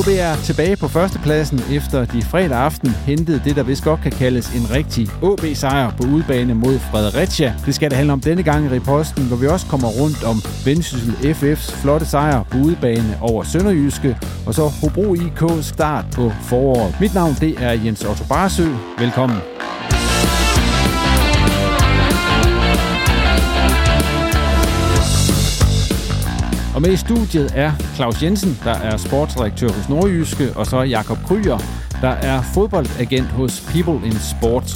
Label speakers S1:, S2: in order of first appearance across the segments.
S1: OB er tilbage på førstepladsen efter de fredag aften hentede det, der vist godt kan kaldes en rigtig OB-sejr på udebane mod Fredericia. Det skal det handle om denne gang i reposten, hvor vi også kommer rundt om Vendsyssel FF's flotte sejr på udebane over Sønderjyske, og så Hobro IK's start på foråret. Mit navn det er Jens Otto Barsø. Velkommen. Og med i studiet er Claus Jensen, der er sportsredaktør hos Nordjyske, og så Jakob Kryer, der er fodboldagent hos People in Sports.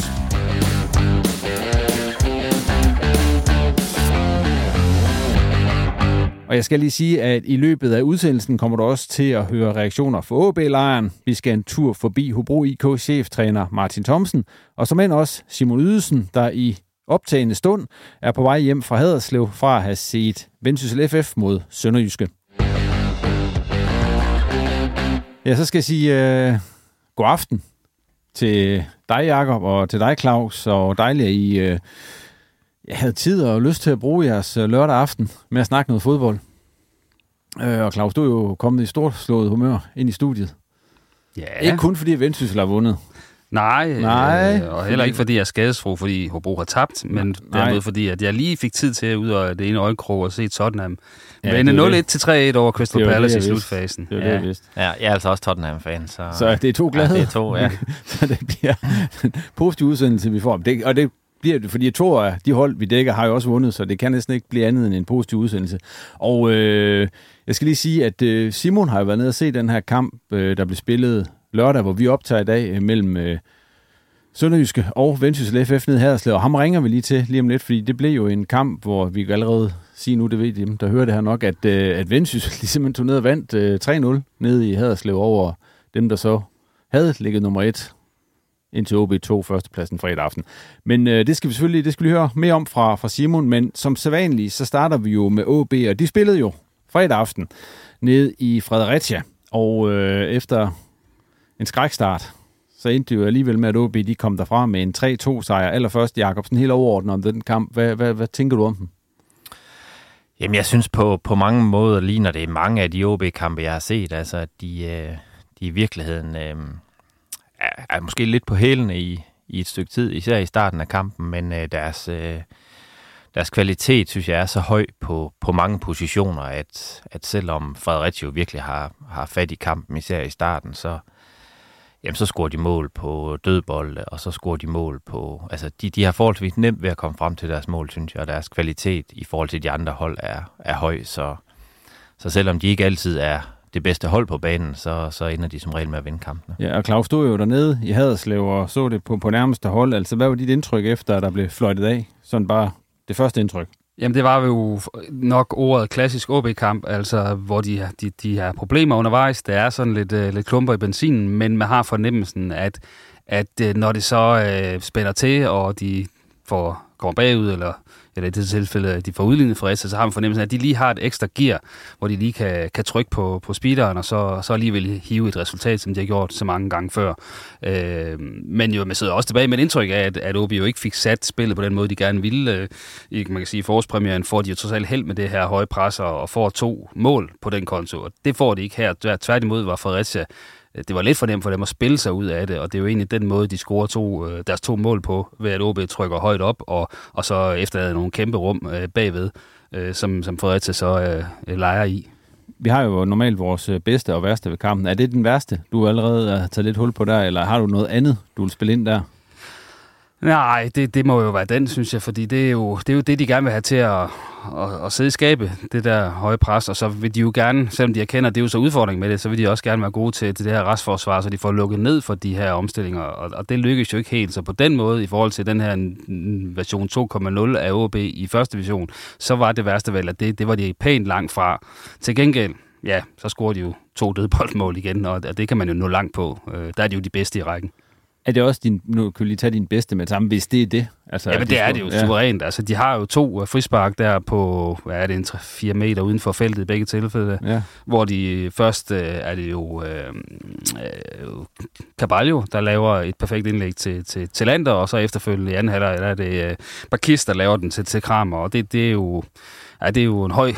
S1: Og jeg skal lige sige, at i løbet af udsendelsen kommer du også til at høre reaktioner fra AB-lejren. Vi skal en tur forbi Hobro IK-cheftræner Martin Thomsen, og som end også Simon Ydelsen, der i optagende stund er på vej hjem fra Haderslev fra at have set Vendsyssel FF mod Sønderjyske. Ja, så skal jeg sige uh, god aften til dig, Jakob, og til dig, Claus, og dejligt, at I uh, jeg havde tid og lyst til at bruge jeres uh, lørdag aften med at snakke noget fodbold. Uh, og Claus, du er jo kommet i stort slået humør ind i studiet.
S2: Ja.
S1: Ikke kun fordi Vendsyssel har vundet.
S2: Nej,
S1: Nej.
S2: Øh, og heller ikke fordi jeg er skadesfro, fordi Hobro har tabt, men derimod fordi, at jeg lige fik tid til at ud af det ene øjekrog og se Tottenham
S1: Ja,
S2: vende
S1: det er
S2: 0-1
S1: det.
S2: til 3-1 over Crystal
S1: Det var det,
S2: Palace i slutfasen.
S1: Det var
S2: ja.
S1: det, jeg vidste.
S3: Ja, jeg er altså også Tottenham-fan, så...
S1: Så det er to glade.
S3: Ja, det er to, ja.
S1: så det bliver en positiv udsendelse, vi får. Det, og det bliver det, fordi to af de hold, vi dækker, har jo også vundet, så det kan næsten ikke blive andet end en positiv udsendelse. Og øh, jeg skal lige sige, at øh, Simon har jo været nede og se den her kamp, øh, der blev spillet lørdag, hvor vi optager i dag øh, mellem øh, Sønderjyske og Vendsyssel FF nede i Haderslev. Og ham ringer vi lige til lige om lidt, fordi det blev jo en kamp, hvor vi allerede sige nu, det ved dem, der hører det her nok, at, øh, at Vendsyssel lige simpelthen tog ned og vandt øh, 3-0 nede i Haderslev over dem, der så havde ligget nummer et indtil OB2 førstepladsen fredag aften. Men øh, det skal vi selvfølgelig det skal vi høre mere om fra, fra Simon, men som sædvanligt, så starter vi jo med OB, og de spillede jo fredag aften ned i Fredericia, og øh, efter en skrækstart, så endte det jo alligevel med, at OB de kom derfra med en 3-2 sejr. Allerførst, Jakobsen, helt overordnet om den kamp. Hvad, hvad, hvad tænker du om den?
S3: Jamen, jeg synes på, på mange måder ligner det mange af de OB-kampe, jeg har set. Altså, at de, øh, de i virkeligheden øh, er, er måske lidt på hælene i, i et stykke tid, især i starten af kampen, men øh, deres, øh, deres kvalitet, synes jeg, er så høj på, på mange positioner, at, at selvom Fredericia jo virkelig har, har fat i kampen, især i starten, så, jamen, så scorer de mål på dødbolde, og så scorer de mål på... Altså, de, de har forholdsvis nemt ved at komme frem til deres mål, synes jeg, og deres kvalitet i forhold til de andre hold er, er høj, så, så selvom de ikke altid er det bedste hold på banen, så, så ender de som regel med at vinde kampene.
S1: Ja, og Claus stod jo dernede i Haderslev og så det på, på nærmeste hold. Altså, hvad var dit indtryk efter, at der blev fløjtet af? Sådan bare det første indtryk.
S2: Jamen, det var jo nok ordet klassisk OB-kamp, altså hvor de, de, de har problemer undervejs. Der er sådan lidt, øh, lidt klumper i benzinen, men man har fornemmelsen, at, at øh, når det så øh, spænder til, og de får kommer bagud, eller, eller i det tilfælde, at de får udlignet Fredericia, så har man fornemmelsen af, at de lige har et ekstra gear, hvor de lige kan, kan trykke på, på speederen, og så, så alligevel hive et resultat, som de har gjort så mange gange før. Øh, men jo, man sidder også tilbage med et indtryk af, at, at OB jo ikke fik sat spillet på den måde, de gerne ville. Øh, I, man kan sige, i forårspremieren får de jo trods alt held med det her høje pres, og, og får to mål på den konto, og det får de ikke her. Tværtimod var Fredericia det var lidt for dem for dem at spille sig ud af det, og det er jo egentlig den måde, de scorer to, øh, deres to mål på, ved at OB trykker højt op, og, og så efterlader nogle kæmpe rum øh, bagved, øh, som, som Fredericia så øh, leger i.
S1: Vi har jo normalt vores bedste og værste ved kampen. Er det den værste, du allerede har taget lidt hul på der, eller har du noget andet, du vil spille ind der?
S2: Nej, det, det må jo være den, synes jeg, fordi det er jo det, er jo det de gerne vil have til at, at, at sidde i skabe, det der høje pres, og så vil de jo gerne, selvom de erkender, at det er jo så udfordring med det, så vil de også gerne være gode til, til det her restforsvar, så de får lukket ned for de her omstillinger, og, og det lykkes jo ikke helt. Så på den måde, i forhold til den her version 2.0 af OB i første division, så var det værste vel, at det, det var de pænt langt fra. Til gengæld, ja, så scorer de jo to dødboldmål igen, og det kan man jo nå langt på. Øh, der er de jo de bedste i rækken.
S1: Er det også din, nu kan vi lige tage din bedste med sammen, hvis det er det?
S2: Altså, ja, men det er det jo ja. suverænt. Altså, de har jo to uh, frispark der på, hvad er det, en 4 meter uden for feltet i begge tilfælde, ja. hvor de først uh, er det jo uh, uh, Caballo, der laver et perfekt indlæg til, til, til Lander, og så efterfølgende i anden halvleg, der er det uh, Bakis, der laver den til, til Kramer, og det, det er jo ja, det er jo en høj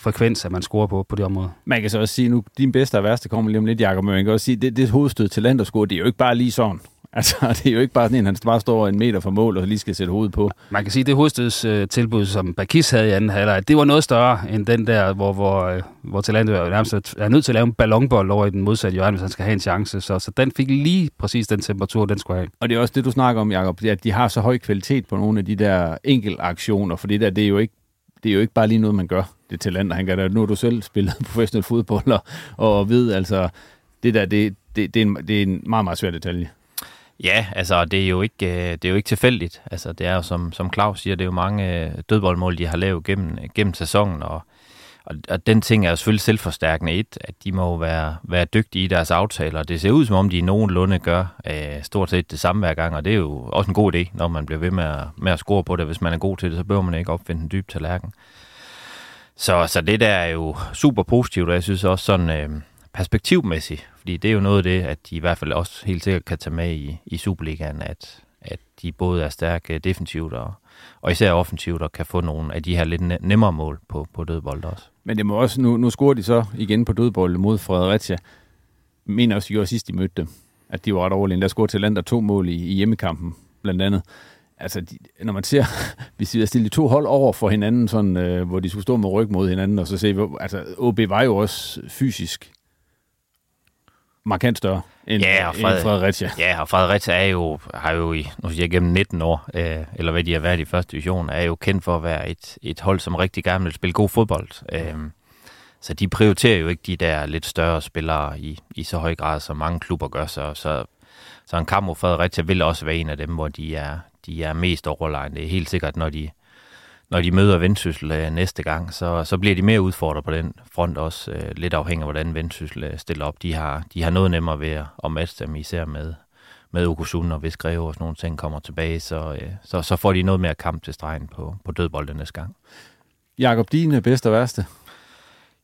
S2: frekvens, at man scorer på, på det område.
S1: Man kan så også sige, nu din bedste og værste kommer lige om lidt, Jacob, men man kan også sige, det, det hovedstød til Lander score, det er jo ikke bare lige sådan. Altså, det er jo ikke bare sådan en, han bare står en meter fra mål og lige skal sætte hovedet på.
S2: Man kan sige, at det hovedstødstilbud, som Bakis havde i anden halvleg, det var noget større end den der, hvor, hvor, øh, hvor Talanto nærmest er nødt til at lave en ballonbold over i den modsatte hjørne, hvis han skal have en chance. Så, så den fik lige præcis den temperatur, den skulle have.
S1: Og det er også det, du snakker om, Jacob, at de har så høj kvalitet på nogle af de der enkeltaktioner, for det der, det er jo ikke det er jo ikke bare lige noget, man gør. Det talent, han gør der. Nu har du selv spillet professionel fodbold og, og ved, altså, det der, det, det, det, er en, det er en meget, meget svær detalje.
S3: Ja, altså det er jo ikke, øh, det er jo ikke tilfældigt. Altså det er jo, som, som Claus siger, det er jo mange øh, dødboldmål, de har lavet gennem, gennem sæsonen, og, og, og den ting er jo selvfølgelig selvforstærkende et, at de må være, være dygtige i deres aftaler. Det ser ud som om, de nogenlunde gør øh, stort set det samme hver gang, og det er jo også en god idé, når man bliver ved med at, med at score på det. Hvis man er god til det, så behøver man ikke opfinde en dyb tallerken. Så, så det der er jo super positivt, og jeg synes også sådan... Øh, perspektivmæssigt, fordi det er jo noget af det, at de i hvert fald også helt sikkert kan tage med i, i Superligaen, at, at de både er stærke defensivt og, og især offensivt og kan få nogle af de her lidt nemmere mål på, på dødbold også.
S1: Men det må også, nu, nu scorer de så igen på dødbold mod Fredericia. Jeg mener også, at de gjorde sidst, de mødte dem, at de var ret overlegen. Der scorede til land to mål i, i hjemmekampen, blandt andet. Altså, de, når man ser, hvis vi har stillet to hold over for hinanden, sådan, øh, hvor de skulle stå med ryg mod hinanden, og så se, altså, OB var jo også fysisk markant større end, ja, og Fred, end Fredericia.
S3: Ja, og Fredericia er jo, har jo i, nu siger jeg, gennem 19 år, øh, eller hvad de har været i første division, er jo kendt for at være et, et hold, som rigtig gerne vil spille god fodbold. Øh, så de prioriterer jo ikke de der lidt større spillere i, i så høj grad, som mange klubber gør. Så, så, så en kamp mod Fredericia vil også være en af dem, hvor de er, de er mest overlegne. Det er helt sikkert, når de, når de møder Vendsyssel øh, næste gang, så, så bliver de mere udfordret på den front også, øh, lidt afhængig af, hvordan Vendsyssel øh, stiller op. De har, de har noget nemmere ved at, at matche dem, især med, med Okusun, og hvis Greve og sådan nogle ting kommer tilbage, så, øh, så, så får de noget mere kamp til stregen på, på dødbolden næste gang.
S1: Jakob, din bedste og værste?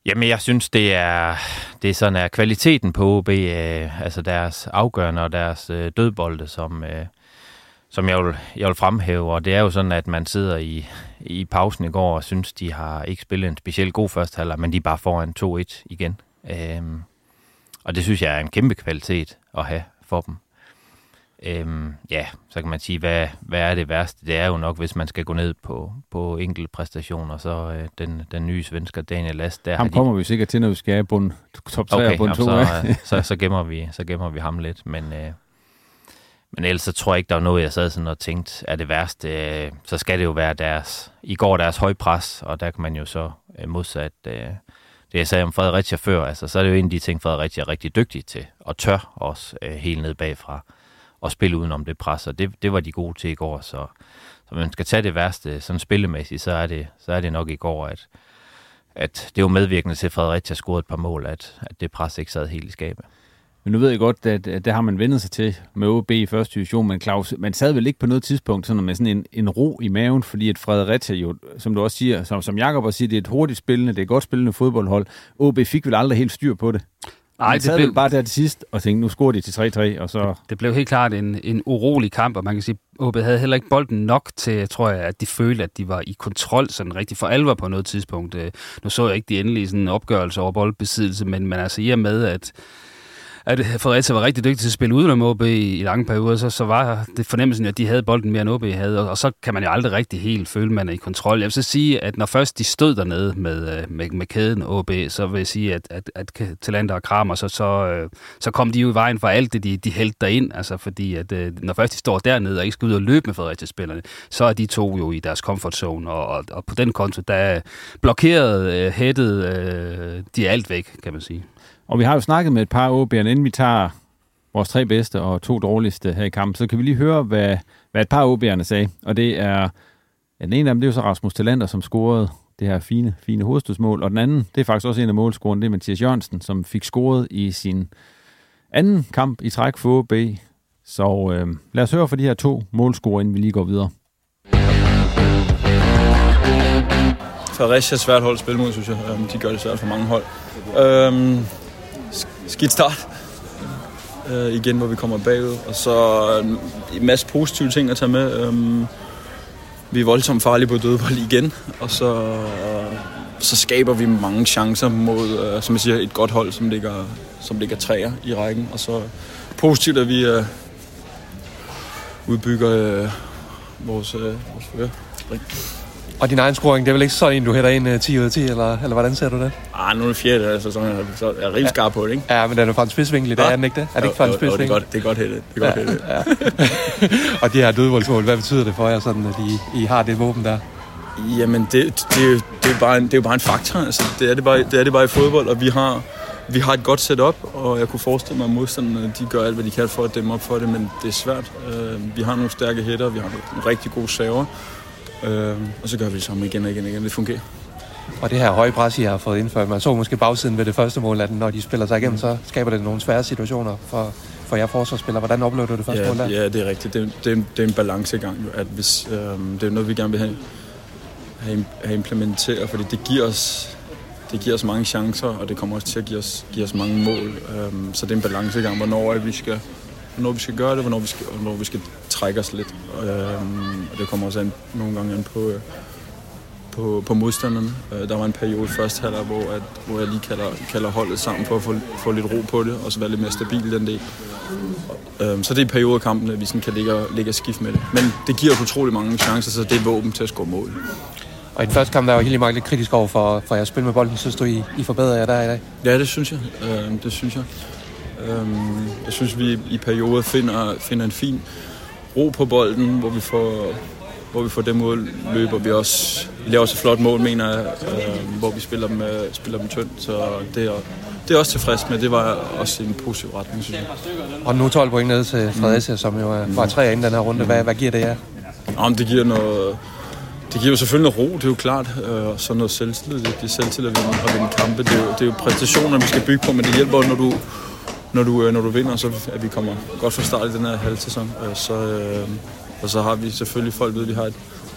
S3: Jamen, jeg synes, det er, det er sådan, at kvaliteten på OB, øh, altså deres afgørende og deres øh, dødbolde, som, øh, som jeg vil, jeg vil fremhæve, og det er jo sådan, at man sidder i, i pausen i går og synes, de har ikke spillet en specielt god første halvleg, men de er bare foran 2-1 igen. Øhm, og det synes jeg er en kæmpe kvalitet at have for dem. Øhm, ja, så kan man sige, hvad, hvad er det værste? Det er jo nok, hvis man skal gå ned på, på enkelte præstationer, så øh, den, den nye svensker Daniel Last. Der
S1: ham kommer de... vi sikkert til, når vi skal have bund, top 3
S3: okay,
S1: og bund 2.
S3: Så, så, så, gemmer vi, så gemmer vi ham lidt, men... Øh, men ellers så tror jeg ikke, der var noget, jeg sad sådan og tænkte, er det værste, øh, så skal det jo være deres, i går deres højpres, og der kan man jo så øh, modsat øh, det, jeg sagde om Fredericia før, altså så er det jo en af de ting, Fredericia er rigtig dygtig til, og tør også øh, helt ned bagfra, og spille udenom det pres, og det, det var de gode til i går, så, så man skal tage det værste sådan spillemæssigt, så er det, så er det nok i går, at, at det var medvirkende til, at Fredericia scorede et par mål, at, at det pres ikke sad helt i skabet.
S1: Men nu ved jeg godt, at, at der har man vendt sig til med OB i første division, men Claus, man sad vel ikke på noget tidspunkt sådan med sådan en, en ro i maven, fordi at Fredericia jo, som du også siger, som, som Jakob også siger, det er et hurtigt spillende, det er et godt spillende fodboldhold. OB fik vel aldrig helt styr på det.
S2: Nej,
S1: det blev bare der til sidst og tænkte, nu scorer de til 3-3, og så...
S2: Det blev helt klart en, en urolig kamp, og man kan sige, OB havde heller ikke bolden nok til, tror jeg, at de følte, at de var i kontrol sådan rigtig for alvor på noget tidspunkt. Øh, nu så jeg ikke de endelige sådan, opgørelser over boldbesiddelse, men, men altså i og med, at at Fredericia var rigtig dygtig til at spille udenom OB i, i lange perioder, så, så var det fornemmelsen, at de havde bolden mere end OB havde, og, og så kan man jo aldrig rigtig helt føle, at man er i kontrol. Jeg vil så sige, at når først de stod dernede med, øh, med, med kæden OB, så vil jeg sige, at, at, at Talander og Kramer, så, så, øh, så kom de jo i vejen for alt det, de, de hældte derind, altså fordi, at øh, når først de står dernede og ikke skal ud og løbe med Fredericia-spillerne, så er de to jo i deres comfort zone, og, og, og på den konto, der blokerede, hættede de alt væk, kan man sige.
S1: Og vi har jo snakket med et par OB'er, inden vi tager vores tre bedste og to dårligste her i kampen, så kan vi lige høre, hvad, hvad et par OB'erne sagde. Og det er, ja, den ene af dem, det er jo så Rasmus Talander, som scorede det her fine, fine hovedstødsmål. Og den anden, det er faktisk også en af målscorerne, det er Mathias Jørgensen, som fik scoret i sin anden kamp i træk for OB. Så øh, lad os høre for de her to målscorer, inden vi lige går videre.
S4: Fredericia er svært hold at spille mod, synes jeg. Øhm, de gør det svært for mange hold. Øhm, skidt start. Øh, igen, hvor vi kommer bagud. Og så øh, en masse positive ting at tage med. Øhm, vi er voldsomt farlige på dødebold igen. Og så, øh, så skaber vi mange chancer mod, øh, som jeg siger, et godt hold, som ligger, som ligger træer i rækken. Og så positivt, at vi øh, udbygger øh, vores, øh, vores fører.
S5: Og din egen scoring, det er vel ikke sådan en, du hætter ind 10 øh, ud af 10, eller, eller hvordan ser du det?
S4: Ah, nu er det fjerde af sæsonen, så jeg er rimelig skarp på det, ikke?
S5: Ja, men den er fra en spidsvinkel i dag, ja. er den ikke det? Er det ikke fra en spidsvinkel?
S4: det er godt, det er godt hættet. Det er godt
S5: ja, hættet. Ja. og de her dødvoldsmål, hvad betyder det for jer, sådan, at I, I har det våben der?
S4: Jamen, det, det, det, er bare en, det er jo bare en faktor. Altså, det, er det, bare, det er det bare i fodbold, og vi har, vi har et godt setup, og jeg kunne forestille mig, at modstanderne de gør alt, hvad de kan for at dæmme op for det, men det er svært. Uh, vi har nogle stærke hætter, vi har nogle rigtig gode saver, Øh, og så gør vi det samme igen og igen og igen. Det fungerer.
S5: Og det her høje pres, I har fået indført, man så måske bagsiden ved det første mål, at når de spiller sig igennem, så skaber det nogle svære situationer for, for jer forsvarsspillere. Hvordan oplever du det første
S4: ja,
S5: mål der?
S4: Ja, det er rigtigt. Det, det, det er en balancegang, at hvis, øh, det er noget, vi gerne vil have, have, have implementeret, fordi det giver os det giver os mange chancer, og det kommer også til at give os, give os mange mål. Um, så det er en balancegang, hvornår vi skal hvornår vi skal gøre det, hvornår vi skal, hvornår vi skal trække os lidt. Øhm, og det kommer også an, nogle gange an på, øh, på, på modstanderne. Øh, der var en periode første halvleg, hvor, at, hvor jeg lige kalder, kalder holdet sammen for at få, få lidt ro på det, og så være lidt mere stabil den del. Øhm, så det er perioder kampen, at vi sådan kan ligge, ligge og skifte med det. Men det giver utrolig mange chancer, så det er våben til at score mål.
S5: Og i den første kamp, der var helt meget lidt kritisk over for, for at spille med bolden. Synes du, I, I forbedrer jer der i dag?
S4: Ja, det synes jeg. Øh, det synes jeg. Øhm, jeg synes, vi i perioder finder, finder en fin ro på bolden, hvor vi får, hvor vi får det mål løber vi også. Vi laver også et flot mål, mener jeg, øh, hvor vi spiller dem, øh, spiller dem tyndt. Så det er, det er også tilfreds med. Det var også en positiv retning, synes jeg.
S5: Og nu 12 point ned til Fredericia, mm. som jo er bare tre inden den her runde. Hvad, hvad giver det jer?
S4: Om det giver noget... Det giver jo selvfølgelig noget ro, det er jo klart, øh, og så noget selvtillid. Det er selvtillid at vinde, at vinde kampe. Det er, jo, det er jo præstationer, vi skal bygge på, men det hjælper, når du, når du, øh, når du vinder, så at vi kommer godt fra start i den her halv sæson. Øh, så, øh, og så har vi selvfølgelig folk ved, at vi har et,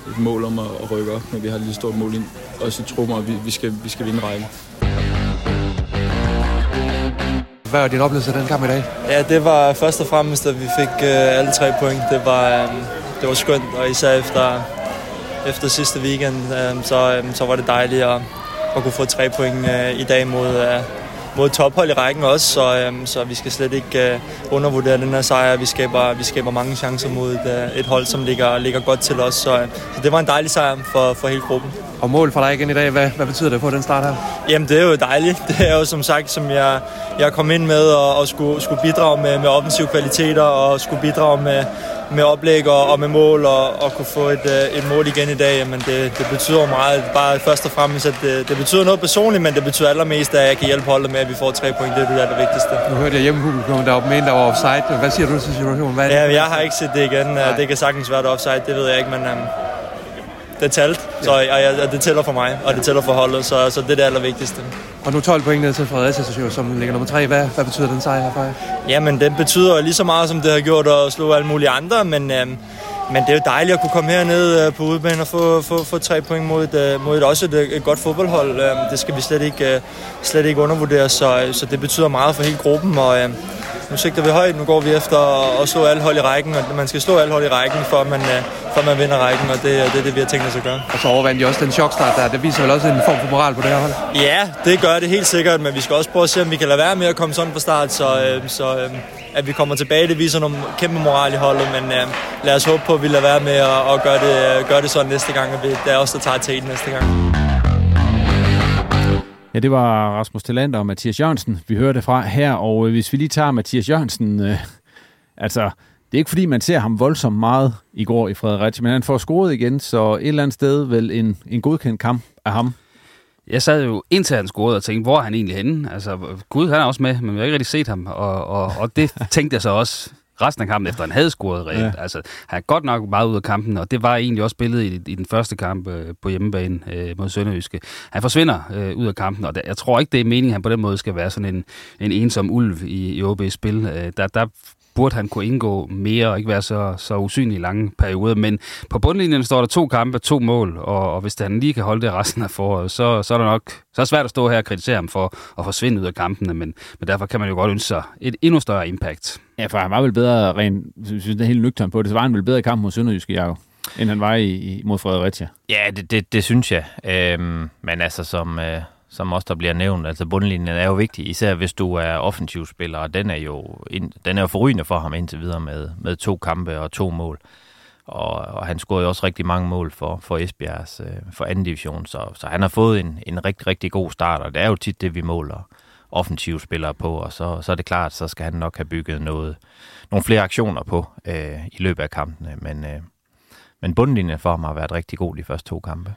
S4: et mål om at, at rykke op, men vi har et lige stort mål ind. Også i trummer, at vi, vi, skal, vi skal vinde rækken.
S5: Hvad var din oplevelse af den kamp i dag?
S6: Ja, det var først og fremmest, at vi fik øh, alle tre point. Det var, øh, det var skønt, og især efter, efter sidste weekend, øh, så, øh, så var det dejligt at, at kunne få tre point øh, i dag mod, øh, mod tophold i rækken også, så, øhm, så vi skal slet ikke øh, undervurdere den her sejr. Vi skaber, vi skaber mange chancer mod et, øh, et hold, som ligger, ligger godt til os, så, øh, så det var en dejlig sejr for, for hele gruppen.
S5: Og mål for dig igen i dag, hvad, hvad betyder det på den start her?
S6: Jamen det er jo dejligt. Det er jo som sagt, som jeg, jeg kom ind med og, og skulle, skulle bidrage med, med offensive kvaliteter og skulle bidrage med, med oplæg og, og med mål og, og kunne få et, øh, et mål igen i dag, men det, det betyder meget. Bare først og fremmest, at det, det betyder noget personligt, men det betyder allermest, at jeg kan hjælpe holdet med, at vi får tre point. Det er det vigtigste.
S5: Nu hørte jeg hjemmepublikum, der var med, der var offside. Hvad siger du til situationen? Hvad
S6: ja, jeg har ikke set det igen. Ja. Det kan sagtens være, der offside, det ved jeg ikke, men um, det talt, så og, og, det tæller for mig, og det tæller for holdet, så, så det er det allervigtigste.
S5: Og nu 12 point ned til Fredericia, som ligger nummer 3. Hvad, hvad betyder den sejr her for jer?
S6: Jamen, den betyder lige så meget, som det har gjort at slå alle mulige andre, men, øhm, men det er jo dejligt at kunne komme herned øh, på udbanen og få, få, få tre point mod et, øh, mod et, også et, et godt fodboldhold. Det skal vi slet ikke, øh, slet ikke undervurdere, så, så det betyder meget for hele gruppen, og nu sigter vi højt, nu går vi efter at slå alle hold i rækken, og man skal slå alle hold i rækken, for at man, for at man vinder rækken, og det, det er det, vi har tænkt os at gøre.
S5: Og så overvandt de også den chokstart der. Det viser vel også en form for moral på det her hold?
S6: Ja, det gør det helt sikkert, men vi skal også prøve at se, om vi kan lade være med at komme sådan fra start, så, øh, så øh, at vi kommer tilbage, det viser nogle kæmpe moral i holdet, men øh, lad os håbe på, at vi lader være med at, at gøre, det, øh, gøre det sådan næste gang, og det er også der tager til næste gang.
S1: Ja, det var Rasmus Talander og Mathias Jørgensen, vi hørte fra her. Og øh, hvis vi lige tager Mathias Jørgensen, øh, altså, det er ikke fordi, man ser ham voldsomt meget i går i Fredericia, men han får scoret igen, så et eller andet sted vel en, en godkendt kamp af ham.
S2: Jeg sad jo indtil han scorede og tænkte, hvor er han egentlig henne? Altså, Gud, han er også med, men vi har ikke rigtig set ham. Og, og, og det tænkte jeg så også resten af kampen, efter han havde scoret reelt. Ja. Altså, han er godt nok meget ud af kampen, og det var egentlig også billedet i, i den første kamp øh, på hjemmebane øh, mod Sønderjyske. Han forsvinder øh, ud af kampen, og der, jeg tror ikke, det er meningen, at han på den måde skal være sådan en, en ensom ulv i, i OB's spil. Øh, der, der burde han kunne indgå mere og ikke være så, så usynlig i lange perioder. Men på bundlinjen står der to kampe, to mål, og, og hvis han lige kan holde det resten af foråret, så, så er det nok så er det svært at stå her og kritisere ham for at forsvinde ud af kampene, men, men derfor kan man jo godt ønske sig et endnu større impact.
S1: Ja, for han var vel bedre rent, synes det er helt nøgtern på det, så var han vel bedre i kampen mod Sønderjyske, Jacob, end han var i, mod Fredericia.
S3: Ja, det, det, det synes jeg. Øhm, men altså, som, øh, som også der bliver nævnt. Altså bundlinjen er jo vigtig, især hvis du er offensivspiller, og den er jo, den er jo forrygende for ham indtil videre med, med to kampe og to mål. Og, og han scorede jo også rigtig mange mål for, for Esbjergs øh, for anden division, så, så han har fået en, en rigtig, rigtig god start, og det er jo tit det, vi måler offensive spillere på, og så, så er det klart, så skal han nok have bygget noget, nogle flere aktioner på øh, i løbet af kampene, men, øh, men bundlinjen for ham har været rigtig god de første to kampe.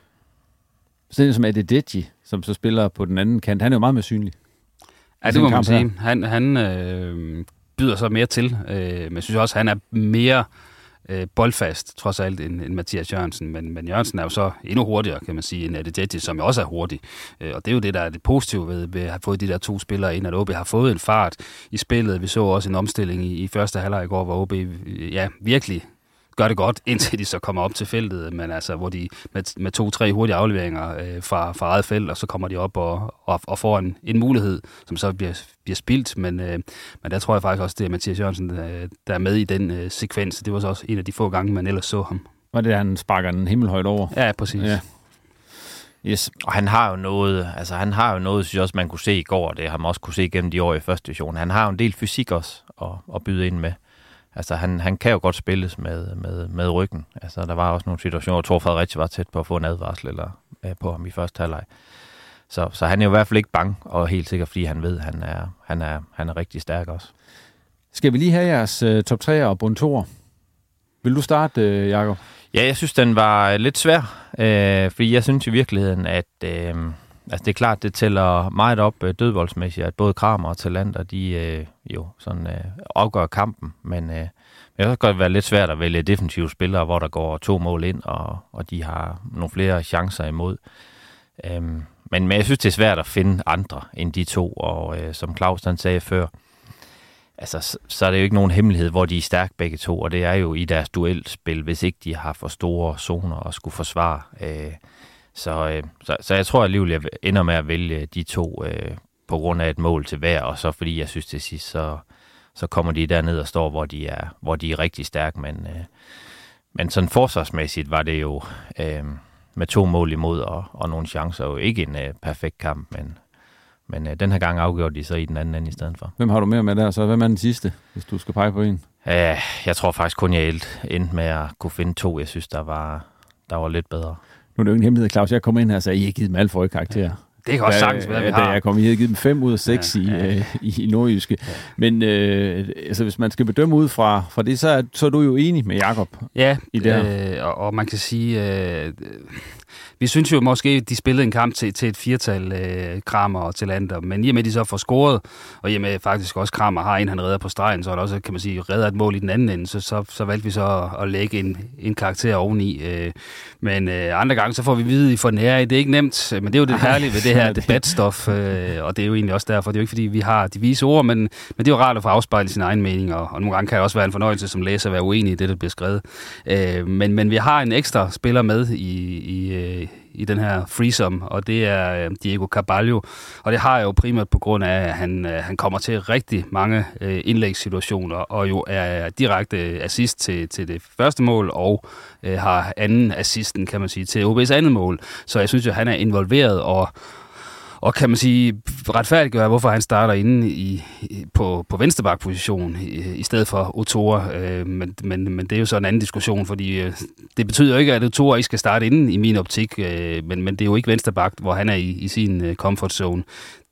S1: Sådan som Adedeji, som så spiller på den anden kant, han er jo meget mere synlig.
S2: Ja, det må man sige. Han, han øh, byder så mere til, øh, men jeg synes også, han er mere øh, boldfast, trods alt, end, end Mathias Jørgensen. Men, men Jørgensen er jo så endnu hurtigere, kan man sige, end Adedeji, som jo også er hurtig. Øh, og det er jo det, der er det positive ved, ved at have fået de der to spillere ind, at OB har fået en fart i spillet. Vi så også en omstilling i, i første halvleg i går, hvor OB ja, virkelig gør det godt, indtil de så kommer op til feltet, men altså, hvor de med, med to-tre hurtige afleveringer øh, fra, fra eget felt, og så kommer de op og, og, og får en, en mulighed, som så bliver, bliver spildt, men, øh, men der tror jeg faktisk også, det er Mathias Jørgensen, der, der er med i den øh, sekvens. Det var så også en af de få gange, man ellers så ham.
S1: Var det, han sparker den himmelhøjt over?
S2: Ja, præcis. Ja.
S3: Yes. Og han har jo noget, altså han har jo noget, synes jeg også, man kunne se i går, og det har man også kunne se gennem de år i første division. Han har jo en del fysik også at, at byde ind med. Altså, han, han kan jo godt spilles med, med, med ryggen. Altså, der var også nogle situationer, hvor Thor Fredericia var tæt på at få en advarsel eller, øh, på ham i første halvleg. Så, så han er jo i hvert fald ikke bange, og helt sikkert, fordi han ved, at han er, han er, han er rigtig stærk også.
S1: Skal vi lige have jeres uh, top 3 og bund 2'er? Vil du starte, uh, Jacob?
S3: Ja, jeg synes, den var lidt svær, øh, fordi jeg synes i virkeligheden, at øh, altså, det er klart, det tæller meget op øh, dødvoldsmæssigt, at både Kramer og Talander, de øh, jo sådan øh, afgør kampen, men øh, det kan godt være lidt svært at vælge defensive spillere, hvor der går to mål ind, og, og de har nogle flere chancer imod. Øhm, men, men jeg synes, det er svært at finde andre end de to, og øh, som Claus han sagde før, altså, så, så er det jo ikke nogen hemmelighed, hvor de er stærke begge to, og det er jo i deres duelspil, hvis ikke de har for store zoner at skulle forsvare. Øh, så, øh, så, så jeg tror alligevel, jeg ender med at vælge de to øh, på grund af et mål til hver, og så fordi jeg synes til sidst, så, så kommer de derned og står, hvor de er, hvor de er rigtig stærke. Men, øh, men sådan forsvarsmæssigt var det jo øh, med to mål imod og, og nogle chancer jo ikke en øh, perfekt kamp, men, men øh, den her gang afgjorde de så i den anden ende i stedet for.
S1: Hvem har du mere med der? Så hvem er den sidste, hvis du skal pege på en?
S3: Øh, jeg tror faktisk kun, jeg endte med at kunne finde to, jeg synes, der var, der var lidt bedre.
S1: Nu er det jo en hemmelighed, Claus. Jeg kommer ind her og sagde, at I har givet dem alt for karakter.
S2: Det kan også
S1: da,
S2: sagtens være, vi
S1: da
S2: har.
S1: jeg kom, I havde givet dem 5 ud af 6 ja, i, ja. Øh, i, i nordjyske. Men øh, altså, hvis man skal bedømme ud fra, fra det, så er, så er du jo enig med Jakob
S2: Ja,
S1: i det her.
S2: øh, og, og man kan sige, øh, vi synes jo måske, de spillede en kamp til, til et firtal øh, Kramer og Talander, men i og med, at de så får scoret, og i og med faktisk også Kramer har en, han redder på stregen, så er der også, kan man sige, redder et mål i den anden ende, så, så, så valgte vi så at, at lægge en, en karakter oveni. Øh, men øh, andre gange, så får vi vide, I får nære i. Det er ikke nemt, men det er jo det herlige ved det her debatstof, øh, og det er jo egentlig også derfor. Det er jo ikke, fordi vi har de vise ord, men, men det er jo rart at få afspejlet sin egen mening, og, og nogle gange kan det også være en fornøjelse som læser at være uenig i det, der bliver skrevet. Øh, men, men vi har en ekstra spiller med i, i, øh, i den her threesome, og det er øh, Diego Carvalho. Og det har jeg jo primært på grund af, at han, øh, han kommer til rigtig mange øh, indlægssituationer, og jo er direkte øh, assist til, til det første mål, og øh, har anden assisten, kan man sige, til OB's andet mål. Så jeg synes jo, han er involveret, og og kan man sige, retfærdiggøre, hvorfor han starter inde i, på, på venstrebakposition i, i stedet for Otora. Øh, men, men, men det er jo så en anden diskussion, fordi øh, det betyder jo ikke, at Otora ikke skal starte inde i min optik, øh, men, men det er jo ikke venstrebak, hvor han er i, i sin øh, comfort zone.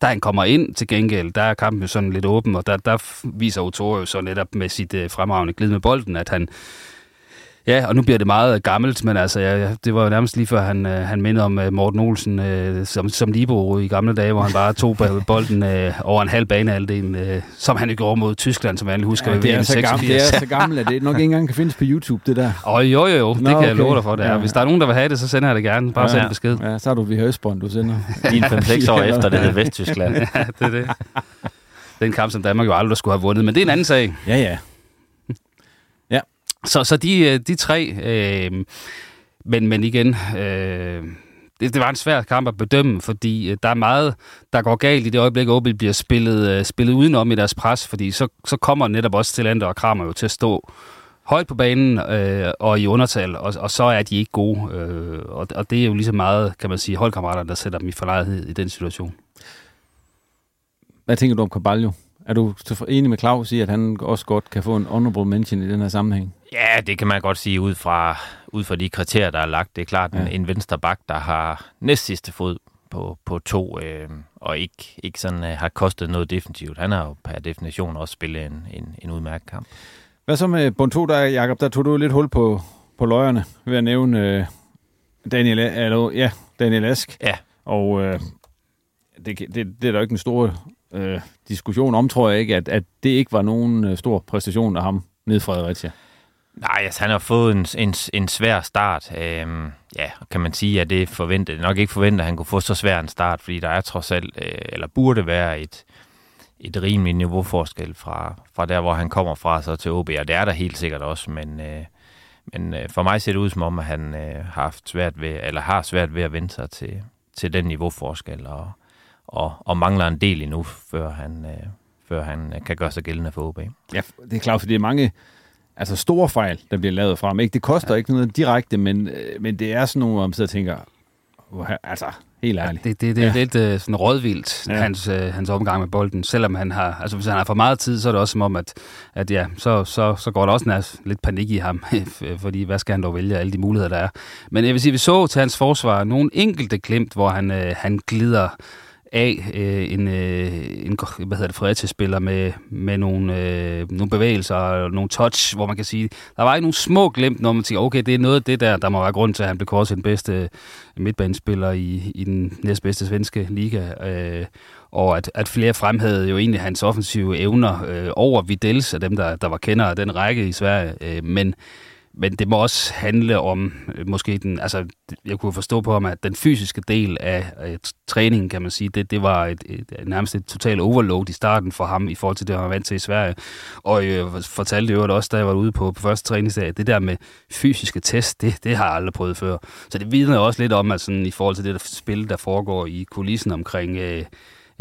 S2: Da han kommer ind til gengæld, der er kampen jo sådan lidt åben, og der, der viser Otora jo så netop med sit øh, fremragende glid med bolden, at han Ja, og nu bliver det meget gammelt, men altså, ja, det var jo nærmest lige før, han, øh, han mindede om uh, Morten Olsen uh, som, som Libo i gamle dage, hvor han bare tog bolden uh, over en halv banehalvdel, uh, som han ikke gjorde mod Tyskland, som alle husker.
S1: Ja, det, er så gammelt, det er så gammelt, at det nok ikke engang kan findes på YouTube, det der.
S2: Åh, oh, jo, jo, jo. Det Nå, kan okay. jeg love dig for, det er. Ja. Hvis der er nogen, der vil have det, så sender jeg det gerne. Bare ja, send besked.
S1: Ja, så har du vi Østbånd, du sender.
S3: Lige 5-6 år efter, det hed Vesttyskland.
S2: ja, det er det. Den kamp, som Danmark jo aldrig skulle have vundet, men det er en anden sag.
S1: Ja, ja.
S2: Så, så de, øh, de tre, øh, men, men igen, øh, det, det var en svær kamp at bedømme, fordi øh, der er meget, der går galt i det øjeblik, at OB bliver spillet, øh, spillet udenom i deres pres, fordi så, så kommer netop også til Lander og Kramer jo til at stå højt på banen øh, og i undertal, og, og så er de ikke gode. Øh, og, og det er jo lige så meget, kan man sige, holdkammerater, der sætter dem i forlegenhed i den situation.
S1: Hvad tænker du om Caballo? Er du enig med Claus i, at han også godt kan få en honorable mention i den her sammenhæng?
S3: Ja, det kan man godt sige ud fra, ud fra de kriterier, der er lagt. Det er klart ja. en, en venstre bak, der har næst sidste fod på, på to, øh, og ikke, ikke sådan, øh, har kostet noget defensivt. Han har jo per definition også spillet en, en, en udmærket kamp.
S1: Hvad så med bund 2, der, Jacob? Der tog du lidt hul på, på løjerne ved at nævne øh, Daniel, eller, ja, Daniel Ask.
S3: Ja.
S1: Og øh, det, det, det er der ikke en stor øh, diskussion om, tror jeg ikke, at, at det ikke var nogen øh, stor præstation af ham ned i Fredericia.
S3: Nej, altså han har fået en, en, en svær start. Øhm, ja, kan man sige, at det forventede Nok ikke forventet, at han kunne få så svær en start, fordi der er trods alt, øh, eller burde være et, et rimeligt niveauforskel fra, fra der, hvor han kommer fra, så til OB, og det er der helt sikkert også, men, øh, men øh, for mig ser det ud som om, at han øh, har haft svært ved, eller har svært ved at vende sig til, til den niveauforskel, og, og, og mangler en del endnu, før han, øh, før han øh, kan gøre sig gældende for OB.
S1: Ja, det er klart, fordi det er mange altså store fejl, der bliver lavet frem. Ikke? Det koster ja. ikke noget direkte, men, øh, men det er sådan nogle, hvor man sidder og tænker, altså, helt ærligt.
S2: Ja, det, det, det er ja. lidt uh, sådan rådvildt, ja. hans, uh, hans omgang med bolden. Selvom han har, altså hvis han har for meget tid, så er det også som om, at, at ja, så, så, så går der også nær, lidt panik i ham, fordi hvad skal han dog vælge alle de muligheder, der er. Men jeg vil sige, vi så til hans forsvar nogle enkelte klimt, hvor han, uh, han glider af øh, en, øh, en hvad hedder det, Fredericia-spiller med, med nogle, øh, nogle bevægelser og nogle touch, hvor man kan sige, der var ikke nogen små glimt, når man tænker, okay, det er noget af det der, der må være grund til, at han blev kort den bedste øh, midtbanespiller i, i den næstbedste svenske liga. Øh, og at, at flere fremhævede jo egentlig hans offensive evner øh, over Videls af dem, der, der var kender af den række i Sverige. Øh, men men det må også handle om øh, måske den, altså jeg kunne forstå på ham, at den fysiske del af, af træningen, kan man sige, det, det var et, et, et, nærmest et totalt overload i starten for ham i forhold til det, han var vant til i Sverige. Og jeg øh, fortalte jo også, da jeg var ude på, på første træningsdag, det der med fysiske test, det, det har jeg aldrig prøvet før. Så det vidner også lidt om, at sådan, i forhold til det der spil, der foregår i kulissen omkring øh,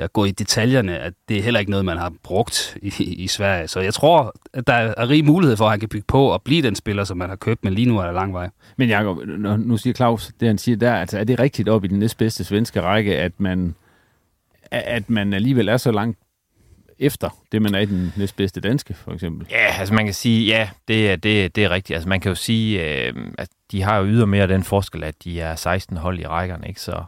S2: ja, gå i detaljerne, at det er heller ikke noget, man har brugt i, i Sverige. Så jeg tror, at der er rig mulighed for, at han kan bygge på og blive den spiller, som man har købt, men lige nu er der lang vej.
S1: Men Jacob, nu siger Claus, det han siger der, altså er det rigtigt op i den næstbedste svenske række, at man, at man alligevel er så langt efter det, man er i den næstbedste danske, for eksempel?
S3: Ja, altså man kan sige, ja, det er, det, det er rigtigt. Altså man kan jo sige, øh, at de har jo ydermere den forskel, at de er 16 hold i rækkerne, ikke? Så,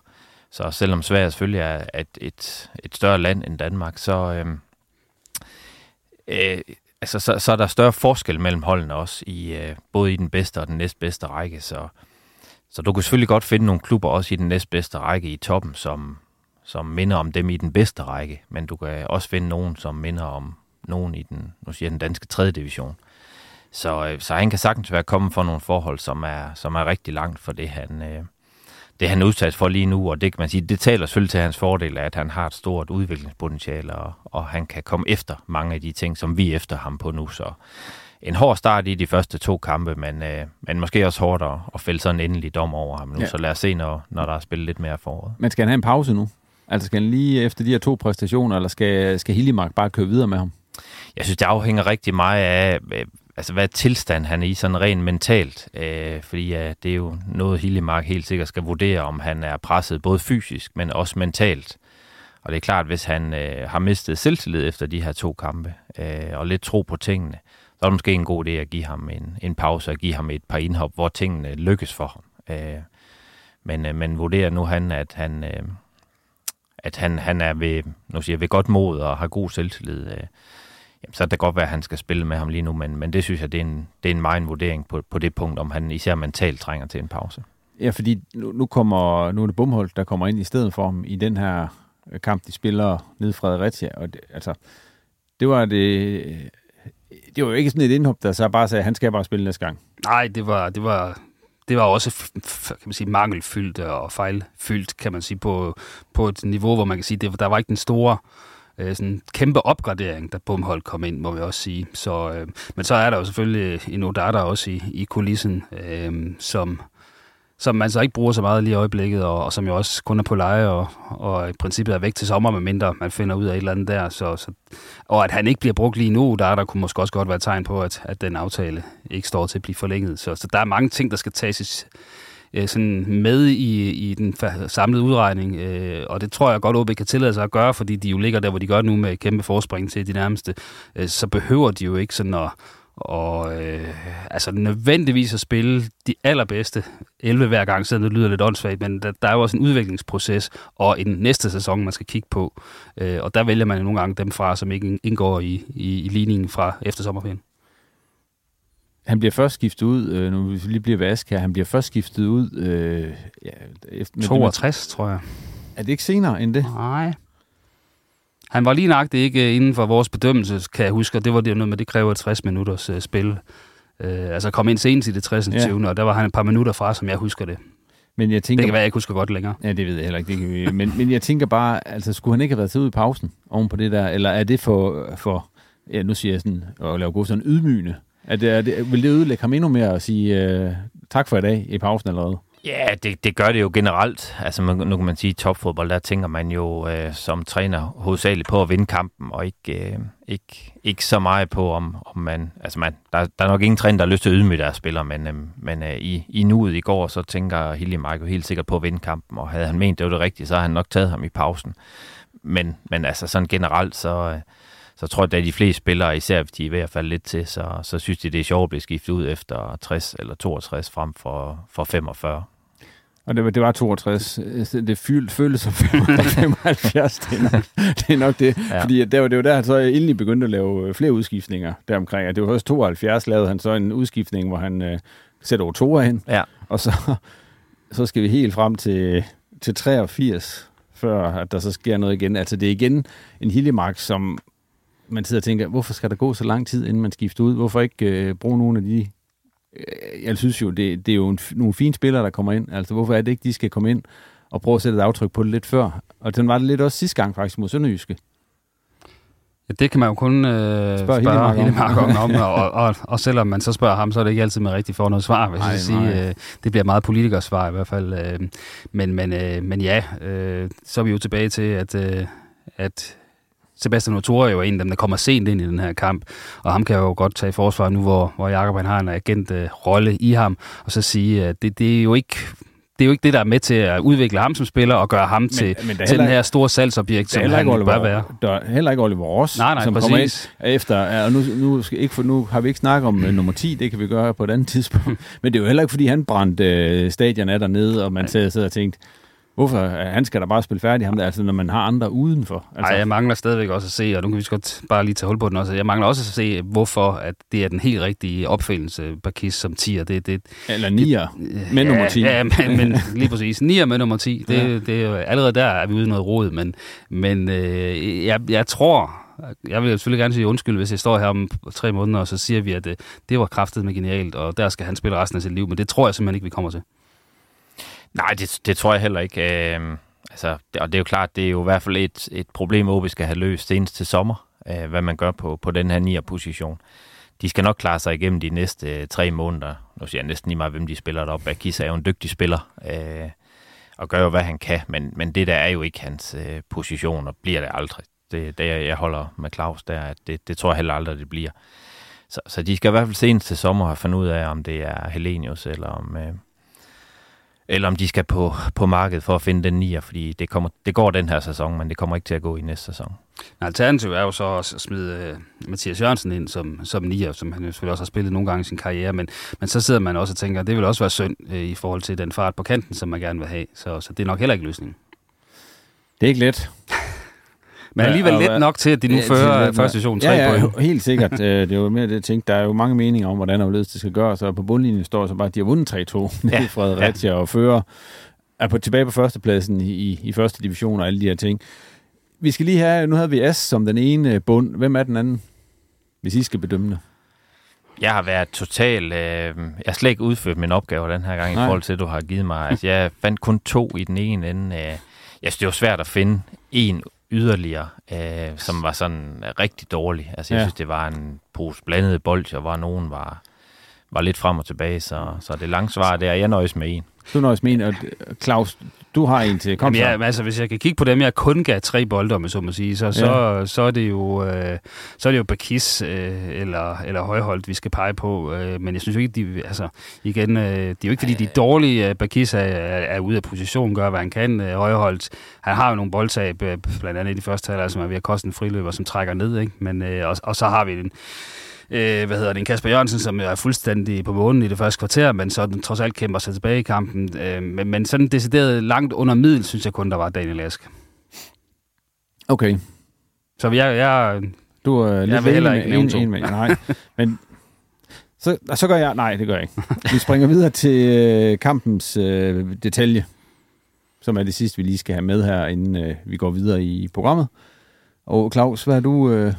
S3: så selvom Sverige selvfølgelig er et, et, et større land end Danmark, så, øh, øh, altså, så, så er der større forskel mellem holdene også, i, øh, både i den bedste og den næstbedste række. Så, så du kan selvfølgelig godt finde nogle klubber også i den næstbedste række i toppen, som, som minder om dem i den bedste række, men du kan også finde nogen, som minder om nogen i den, nu siger jeg, den danske 3. division. Så, øh, så han kan sagtens være kommet for nogle forhold, som er, som er rigtig langt for det, han, øh, det, han er udsat for lige nu, og det kan man sige, det taler selvfølgelig til hans fordel, at han har et stort udviklingspotentiale, og, og han kan komme efter mange af de ting, som vi er efter ham på nu. Så en hård start i de første to kampe, men, øh, men måske også hårdt at, at fælde sådan en endelig dom over ham nu. Ja. Så lad os se, når, når der er spillet lidt mere foråret.
S1: Men skal han have en pause nu? Altså skal han lige efter de her to præstationer, eller skal, skal Hillimark bare køre videre med ham?
S3: Jeg synes, det afhænger rigtig meget af, altså hvad tilstand han er i, sådan rent mentalt. Øh, fordi ja, det er jo noget, Hillemark helt sikkert skal vurdere, om han er presset både fysisk, men også mentalt. Og det er klart, hvis han øh, har mistet selvtillid efter de her to kampe, øh, og lidt tro på tingene, så er det måske en god idé at give ham en, en pause og give ham et par indhop, hvor tingene lykkes for ham. Øh, men, øh, men vurderer nu han, at han, øh, at han, han er ved, nu siger jeg, ved godt mod og har god selvtillid, øh, jamen, så er det godt være, at han skal spille med ham lige nu, men, men det synes jeg, det er en, det er en meget vurdering på, på det punkt, om han især mentalt trænger til en pause.
S1: Ja, fordi nu, nu, kommer, nu er det Bumhold, der kommer ind i stedet for ham i den her kamp, de spiller ned Fredericia, og det, altså, det var det, det var jo ikke sådan et indhop, der så bare sagde, at han skal bare spille næste gang.
S2: Nej, det var, det var, det var også kan man sige, mangelfyldt og fejlfyldt, kan man sige, på, på et niveau, hvor man kan sige, det, der var ikke den store øh, Øh, sådan kæmpe opgradering, da Bumhold kom ind, må vi også sige. Så, øh, men så er der jo selvfølgelig en Odata også i, i kulissen, øh, som, som man så ikke bruger så meget lige i øjeblikket, og, og som jo også kun er på leje, og, og i princippet er væk til sommer, medmindre man finder ud af et eller andet der. Så, så, og at han ikke bliver brugt lige nu, der, der kunne måske også godt være et tegn på, at, at den aftale ikke står til at blive forlænget. Så, så der er mange ting, der skal tages øh, sådan med i, i den samlede udregning, øh, og det tror jeg godt, OB kan tillade sig at gøre, fordi de jo ligger der, hvor de gør nu med kæmpe forspring til de nærmeste, øh, så behøver de jo ikke sådan at og øh, altså nødvendigvis at spille de allerbedste 11 hver gang, selvom det lyder lidt åndssvagt, men der, der er jo også en udviklingsproces og en næste sæson, man skal kigge på. Øh, og der vælger man jo nogle gange dem fra, som ikke indgår i, i, i ligningen fra efter sommerferien.
S1: Han bliver først skiftet ud, øh, nu lige bliver vask her, han bliver først skiftet ud... Øh,
S2: ja, efter, 62, det, tror jeg.
S1: Er det ikke senere end det?
S2: Nej. Han var lige nøjagtigt ikke øh, inden for vores bedømmelse, kan jeg huske, og det var det noget med, det kræver 60 minutters uh, spil. Uh, altså kom ind sent i det 60. Ja. 20. og der var han et par minutter fra, som jeg husker det. Men jeg tænker, det kan være, jeg ikke husker godt længere.
S1: Ja, det ved jeg heller ikke. Det kan vi, men, men jeg tænker bare, altså skulle han ikke have været tid ud i pausen oven på det der, eller er det for, for ja, nu siger jeg sådan, at lave god sådan ydmygende er det, er det, vil det ødelægge ham endnu mere at sige uh, tak for i dag i pausen allerede?
S3: Ja, det, det gør det jo generelt. Altså nu kan man sige, at topfodbold, der tænker man jo øh, som træner hovedsageligt på at vinde kampen, og ikke, øh, ikke, ikke så meget på, om, om man... Altså man, der, der er nok ingen træner, der har lyst til at ydmyge deres spillere, men, øh, men øh, i, i nuet i går, så tænker Hilly jo helt sikkert på at vinde kampen, og havde han ment, det var det rigtige, så havde han nok taget ham i pausen. Men, men altså sådan generelt, så... Øh, så tror jeg, at de fleste spillere, især hvis de er ved at falde lidt til, så, så synes de, det er sjovt at blive skiftet ud efter 60 eller 62 frem for, for 45.
S1: Og det var, det var 62. Det føltes som 75. det, er nok, det er nok det. Ja. Fordi det var, det var der, han så endelig begyndte at lave øh, flere udskiftninger deromkring. Og det var først 72, lavede han så en udskiftning, hvor han øh, sætter over to hen.
S3: Ja.
S1: Og så, så skal vi helt frem til, til 83, før at der så sker noget igen. Altså det er igen en Hillemark, som man sidder og tænker, hvorfor skal der gå så lang tid, inden man skifter ud? Hvorfor ikke øh, bruge nogle af de... Øh, jeg synes jo, det, det er jo en, nogle fine spillere, der kommer ind. Altså, hvorfor er det ikke, de skal komme ind og prøve at sætte et aftryk på det lidt før? Og den var det lidt også sidste gang faktisk mod Sønderjyske.
S2: Ja, det kan man jo kun øh, spørge, spørge Hillemark om, om og, og, og, og selvom man så spørger ham, så er det ikke altid med rigtig for noget svar, hvis jeg sige. Øh, det bliver meget politikersvar i hvert fald. Øh, men, men, øh, men ja, øh, så er vi jo tilbage til, at, øh, at Sebastian Otora er jo en af dem, der kommer sent ind i den her kamp, og ham kan jo godt tage i forsvar nu, hvor, hvor Jakob han har en agent-rolle øh, i ham, og så sige, at det, det er jo ikke det er jo ikke det, der er med til at udvikle ham som spiller og gøre ham men, til, men til den her store salgsobjekt, som han Oliver, bør være.
S1: Der er heller ikke Oliver Ross,
S2: nej, nej,
S1: som
S2: præcis.
S1: kommer ind efter. Og nu, nu, skal ikke for, nu har vi ikke snakket om uh, nummer 10, det kan vi gøre på et andet tidspunkt. men det er jo heller ikke, fordi han brændte uh, stadion af dernede, og man sidder og tænkte, Hvorfor? Han skal da bare spille færdig, ham der, altså når man har andre udenfor. Altså.
S2: Ej, jeg mangler stadigvæk også at se, og nu kan vi godt bare lige tage hul på den også. Jeg mangler også at se, hvorfor at det er den helt rigtige opfindelse, Bakis som 10'er. Det, det,
S1: Eller 9'er med
S2: ja,
S1: nummer 10.
S2: Ja, men, men lige præcis. 9'er med nummer 10. Det, ja. det er jo, allerede der er vi ude i noget råd, men, men øh, jeg, jeg tror, jeg vil selvfølgelig gerne sige undskyld, hvis jeg står her om tre måneder, og så siger vi, at det, det var kraftet med genialt, og der skal han spille resten af sit liv, men det tror jeg simpelthen ikke, vi kommer til.
S3: Nej, det, det tror jeg heller ikke. Øh, altså, det, og det er jo klart, det er jo i hvert fald et, et problem, OB skal have løst senest til sommer, øh, hvad man gør på, på den her 9'er position. De skal nok klare sig igennem de næste øh, tre måneder. Nu siger jeg næsten lige meget, hvem de spiller deroppe. Akisa er jo en dygtig spiller, øh, og gør jo, hvad han kan, men, men det der er jo ikke hans øh, position, og bliver det aldrig. Det, det jeg holder med Claus der, at det, det tror jeg heller aldrig, det bliver. Så, så de skal i hvert fald senest til sommer have fundet ud af, om det er Helenius, eller om... Øh, eller om de skal på, på markedet for at finde den nier, fordi det, kommer, det går den her sæson, men det kommer ikke til at gå i næste sæson.
S2: Alternativ er jo så også at smide uh, Mathias Jørgensen ind som, som nier, som han jo selvfølgelig også har spillet nogle gange i sin karriere, men, men så sidder man også og tænker, at det vil også være synd uh, i forhold til den fart på kanten, som man gerne vil have. Så, så det er nok heller ikke løsningen.
S1: Det er ikke let.
S2: Men alligevel let nok til, at de nu ja, fører første division 3
S1: ja, ja,
S2: point.
S1: helt sikkert. Øh, det er jo mere det, jeg tænkte. Der er jo mange meninger om, hvordan og det skal gøres, og på bundlinjen står så bare, at de har vundet 3-2 ja. Fredericia ja. og fører er på, tilbage på førstepladsen i, i, i første division og alle de her ting. Vi skal lige have, nu havde vi S som den ene bund. Hvem er den anden, hvis I skal bedømme det?
S3: Jeg har været total... Øh, jeg har slet ikke udført min opgave den her gang, Nej. i forhold til, at du har givet mig. Altså, jeg fandt kun to i den ene ende. Øh, jeg synes, det var svært at finde en yderligere, øh, som var sådan rigtig dårlig. Altså, jeg ja. synes, det var en pose blandede bolcher, hvor nogen var, var lidt frem og tilbage, så, så det lange svar der, jeg nøjes med en.
S1: Du nøjes med en, og Claus, du har en til. Kom
S2: Jamen, ja, altså, hvis jeg kan kigge på dem, jeg kun gav tre bolde, om så må sige, så, ja. så, så, er det jo, øh, så er det jo Bakis øh, eller, eller Højholdt, vi skal pege på. Øh, men jeg synes jo ikke, de, altså, igen, øh, det er jo ikke, fordi de er dårlige. Bakis er, er, er ude af position, gør, hvad han kan. Øh, Højholdt, han har jo nogle boldtab, øh, blandt andet i de første halvdel, som er ved at koste en friløber, som trækker ned. Ikke? Men, øh, og, og så har vi en, øh, hvad hedder det, en Kasper Jørgensen, som er fuldstændig på månen i det første kvarter, men så den trods alt kæmper sig tilbage i kampen. Øh, men, men sådan decideret langt under middel, synes jeg kun, der var Daniel Ask.
S1: Okay.
S2: Så jeg, jeg,
S1: du er lidt
S2: jeg vil heller ikke
S1: en, en, med, nej. Men så, så gør jeg, nej, det gør jeg ikke. Vi springer videre til øh, kampens øh, detalje, som er det sidste, vi lige skal have med her, inden øh, vi går videre i programmet. Og Claus, hvad har du øh,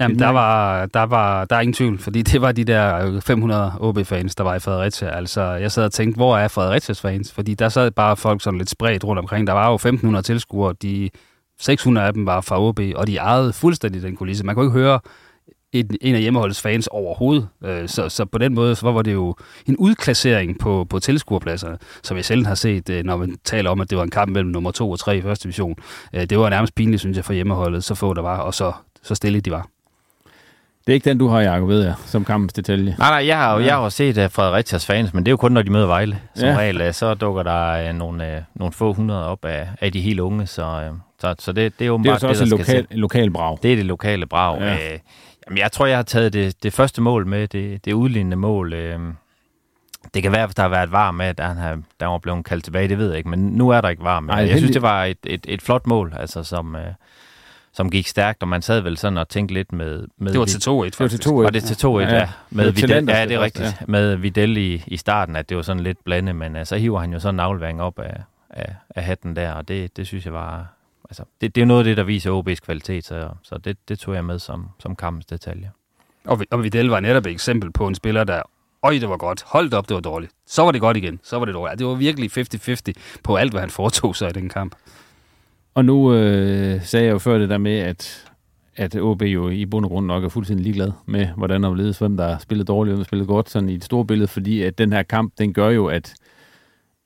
S2: Jamen, der var, der var der er ingen tvivl, fordi det var de der 500 OB-fans, der var i Fredericia. Altså, jeg sad og tænkte, hvor er Fredericias fans? Fordi der sad bare folk sådan lidt spredt rundt omkring. Der var jo 1500 tilskuere, de 600 af dem var fra OB, og de ejede fuldstændig den kulisse. Man kunne ikke høre en, en af hjemmeholdets fans overhovedet. Øh, så, så på den måde så var det jo en udklassering på, på tilskuerpladserne, som jeg selv har set, øh, når man taler om, at det var en kamp mellem nummer 2 og 3 i første division. Øh, det var nærmest pinligt, synes jeg, for hjemmeholdet, så få der var, og så, så stille de var.
S1: Det er ikke den, du har, Jacob, ved jeg, som kampens detalje.
S3: Nej, nej, jeg har jo jeg har set uh, Fredericias fans, men det er jo kun, når de møder Vejle. Som ja. regel, uh, så dukker der uh, nogle, uh, nogle få hundrede op af, af de helt unge, så, uh, så, så det, det er jo
S1: det, er så det, også et lokal, lokal brag.
S3: Det er det lokale brag. Ja. Uh, jamen, jeg tror, jeg har taget det, det første mål med, det, det udlignende mål. Uh, det kan være, at der har været var med, at han har, der var blevet kaldt tilbage, det ved jeg ikke, men nu er der ikke var med. Ej, jeg synes, det var et, et, et flot mål, altså som... Uh, som gik stærkt, og man sad vel sådan og tænkte lidt med... med
S2: det var til 2-1, faktisk.
S1: Det var til 2-1. Var
S3: det til 2-1, ja. ja. Med Vidal, ja, det er rigtigt. Ja. Med Vidal i, i starten, at det var sådan lidt blandet, men uh, så hiver han jo sådan en aflevering op af, af, af hatten der, og det, det synes jeg var... Altså, det, det er noget af det, der viser OB's kvalitet, så, så det, det tog jeg med som, som kampens detalje.
S2: Og, og Vidal var netop et eksempel på en spiller, der Øj, det var godt. Hold op, det var dårligt. Så var det godt igen. Så var det dårligt. Det var virkelig 50-50 på alt, hvad han foretog sig i den kamp.
S1: Og nu øh, sagde jeg jo før det der med, at, at OB jo i bund og grund nok er fuldstændig ligeglad med, hvordan der ledes, hvem der spillet dårligt, hvem der spillet godt, sådan i et stort billede, fordi at den her kamp, den gør jo, at,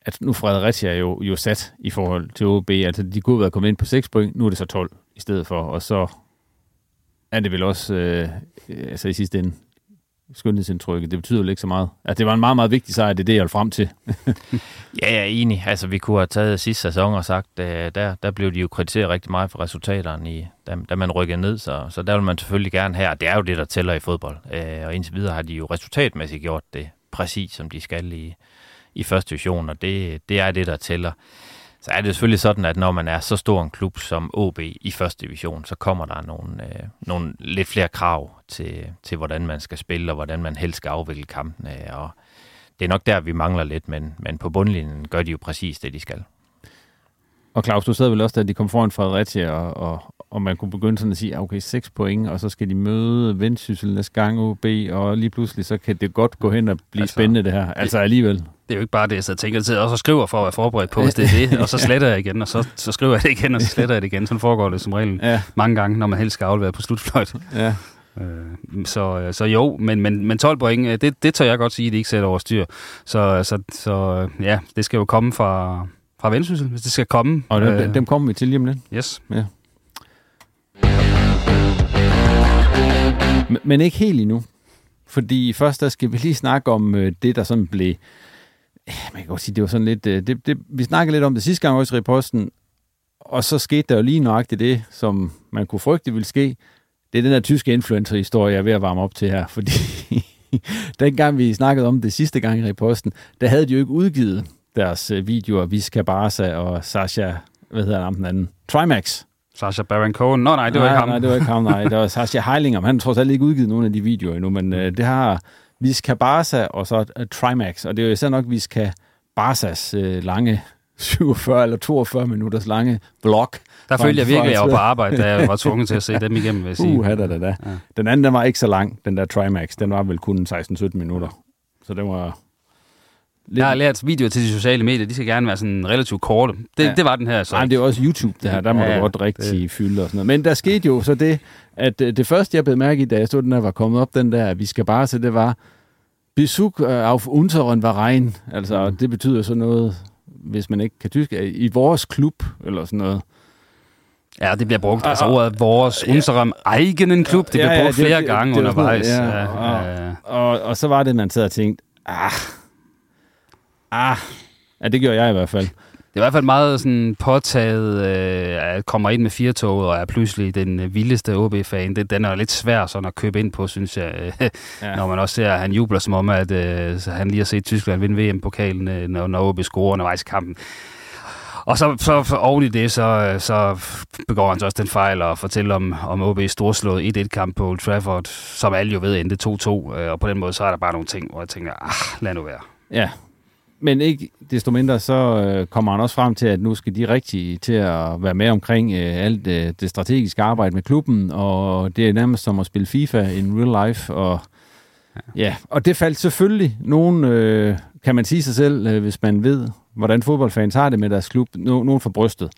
S1: at nu Fredericia er jo, jo sat i forhold til OB. Altså, de kunne være kommet ind på 6 point, nu er det så 12 i stedet for, og så er det vel også øh, altså i sidste ende skønhedsindtrykket. Det betyder jo ikke så meget. Altså, det var en meget, meget vigtig sejr, det er det, jeg vil frem til.
S3: ja, jeg er enig. Altså, vi kunne have taget sidste sæson og sagt, at der, der blev de jo kritiseret rigtig meget for resultaterne, i, da, da man rykkede ned, så, så der vil man selvfølgelig gerne have, det er jo det, der tæller i fodbold. Øh, og indtil videre har de jo resultatmæssigt gjort det præcis, som de skal i, i første division, og det, det er det, der tæller så er det selvfølgelig sådan, at når man er så stor en klub som OB i første division, så kommer der nogle, øh, nogle lidt flere krav til, til, hvordan man skal spille, og hvordan man helst skal afvikle kampene. Og det er nok der, vi mangler lidt, men, men på bundlinjen gør de jo præcis det, de skal.
S1: Og Claus, du sad vel også, da de kom foran Fredericia, og, og, og man kunne begynde sådan at sige, okay, 6 point, og så skal de møde Vendsyssel næste gang OB, og lige pludselig, så kan det godt gå hen og blive altså, spændende det her. Altså alligevel.
S2: Det er jo ikke bare det, jeg tænker, jeg sidder også og skriver for at være forberedt på, hvis det er det, og så sletter jeg igen, og så, så skriver jeg det igen, og så sletter jeg det igen. Sådan foregår det som regel ja. mange gange, når man helst skal aflevere på slutfløjt. Ja. Øh, så, så jo, men, men, men 12 point, øh, det, det tør jeg godt sige, at de ikke sætter over styr. Så, så, så ja, det skal jo komme fra, fra Vendsyssel, hvis det skal komme.
S1: Og dem, øh, dem kommer vi til lige om lidt.
S2: Yes.
S1: Ja. Men, men ikke helt endnu. Fordi først der skal vi lige snakke om øh, det, der sådan blev... Man kan godt sige, det var sådan lidt... Øh, det, det, vi snakkede lidt om det sidste gang også i posten, og så skete der jo lige nøjagtigt det, som man kunne frygte ville ske. Det er den der tyske influencer-historie, jeg er ved at varme op til her, fordi dengang vi snakkede om det sidste gang i posten, der havde de jo ikke udgivet deres øh, videoer, Viska Barca og Sasha, hvad hedder han den anden? Trimax.
S2: Sasha Baron Cohen. Nå nej, det var
S1: nej,
S2: ikke ham.
S1: Nej, det var ikke ham, nej. Det var Sasha Heilinger. Han har trods alt ikke udgivet nogen af de videoer endnu, men øh, det har Viska Barca og så uh, Trimax. Og det er jo især nok Viska Barcas øh, lange 47 eller 42 minutters lange vlog.
S2: Der følte jeg virkelig, at jeg var på arbejde, da jeg var tvunget til at se dem igennem, vil jeg sige.
S1: Uh, da, da, da. Ja. Den anden, den var ikke så lang, den der Trimax. Den var vel kun 16-17 minutter. Så det var
S2: Lidt... Jeg har lært videoer til de sociale medier, de skal gerne være sådan relativt korte. Det, ja. det var den her så.
S1: Nej, det er også YouTube, det her. Der må ja, du godt rigtig det... fylde og sådan noget. Men der skete jo så det, at øh, det første, jeg blev mærke i, da jeg stod den der, var kommet op, den der, vi skal bare se, det var Besuch auf unseren Verein. Altså, mm. det betyder så noget, hvis man ikke kan tysk, i vores klub, eller sådan noget.
S2: Ja, det bliver brugt. Altså ordet vores, ja, unseren egen klub, det bliver ja, ja, brugt flere det, gange det, det, undervejs. Ja, ja,
S1: og, ja. Og, og, og så var det, man sad og tænkte, ah, Ah, ja, det gjorde jeg i hvert fald.
S2: Det er i hvert fald meget sådan påtaget, øh, at kommer ind med firetoget og er pludselig den øh, vildeste OB-fan. Det, den er lidt svær sådan at købe ind på, synes jeg. Øh, ja. Når man også ser, at han jubler som om, at øh, han lige har set Tyskland vinde VM-pokalen, øh, når, når OB scorer undervejs i kampen. Og så, så for oven i det, så, så begår han så også den fejl og fortæller om, om OB's storslået 1-1-kamp på Old Trafford, som alle jo ved endte 2-2. Øh, og på den måde, så er der bare nogle ting, hvor jeg tænker, ah, lad nu være.
S1: Ja, men ikke desto mindre, så øh, kommer han også frem til, at nu skal de rigtig til at være med omkring øh, alt øh, det strategiske arbejde med klubben, og det er nærmest som at spille FIFA in real life, og ja, og det faldt selvfølgelig nogen, øh, kan man sige sig selv, øh, hvis man ved, hvordan fodboldfans har det med deres klub, no, nogen for brystet.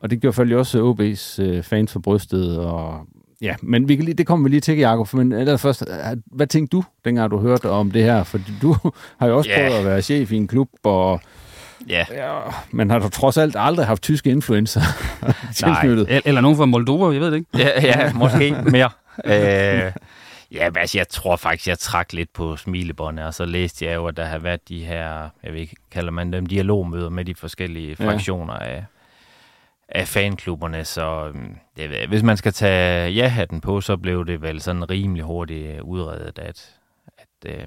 S1: Og det gjorde selvfølgelig også OB's øh, fans for brystet, og Ja, men vi kan lige, det kommer vi lige til, Jacob. Men allerførst, hvad tænkte du, dengang du hørte om det her? For du har jo også yeah. prøvet at være chef i en klub, og
S3: Ja.
S1: ja. Men har du trods alt aldrig haft tyske influencer
S2: tilknyttet? Nej, eller nogen fra Moldova, jeg ved det ikke.
S3: Ja, ja måske mere. øh, ja, altså, jeg tror faktisk, jeg trak lidt på smilebåndet, og så læste jeg jo, at der har været de her, jeg ved ikke, kalder man dem, dialogmøder med de forskellige fraktioner ja. af, af fanklubberne, så øhm, det, hvis man skal tage ja-hatten på, så blev det vel sådan rimelig hurtigt øh, udredet, at, at øh,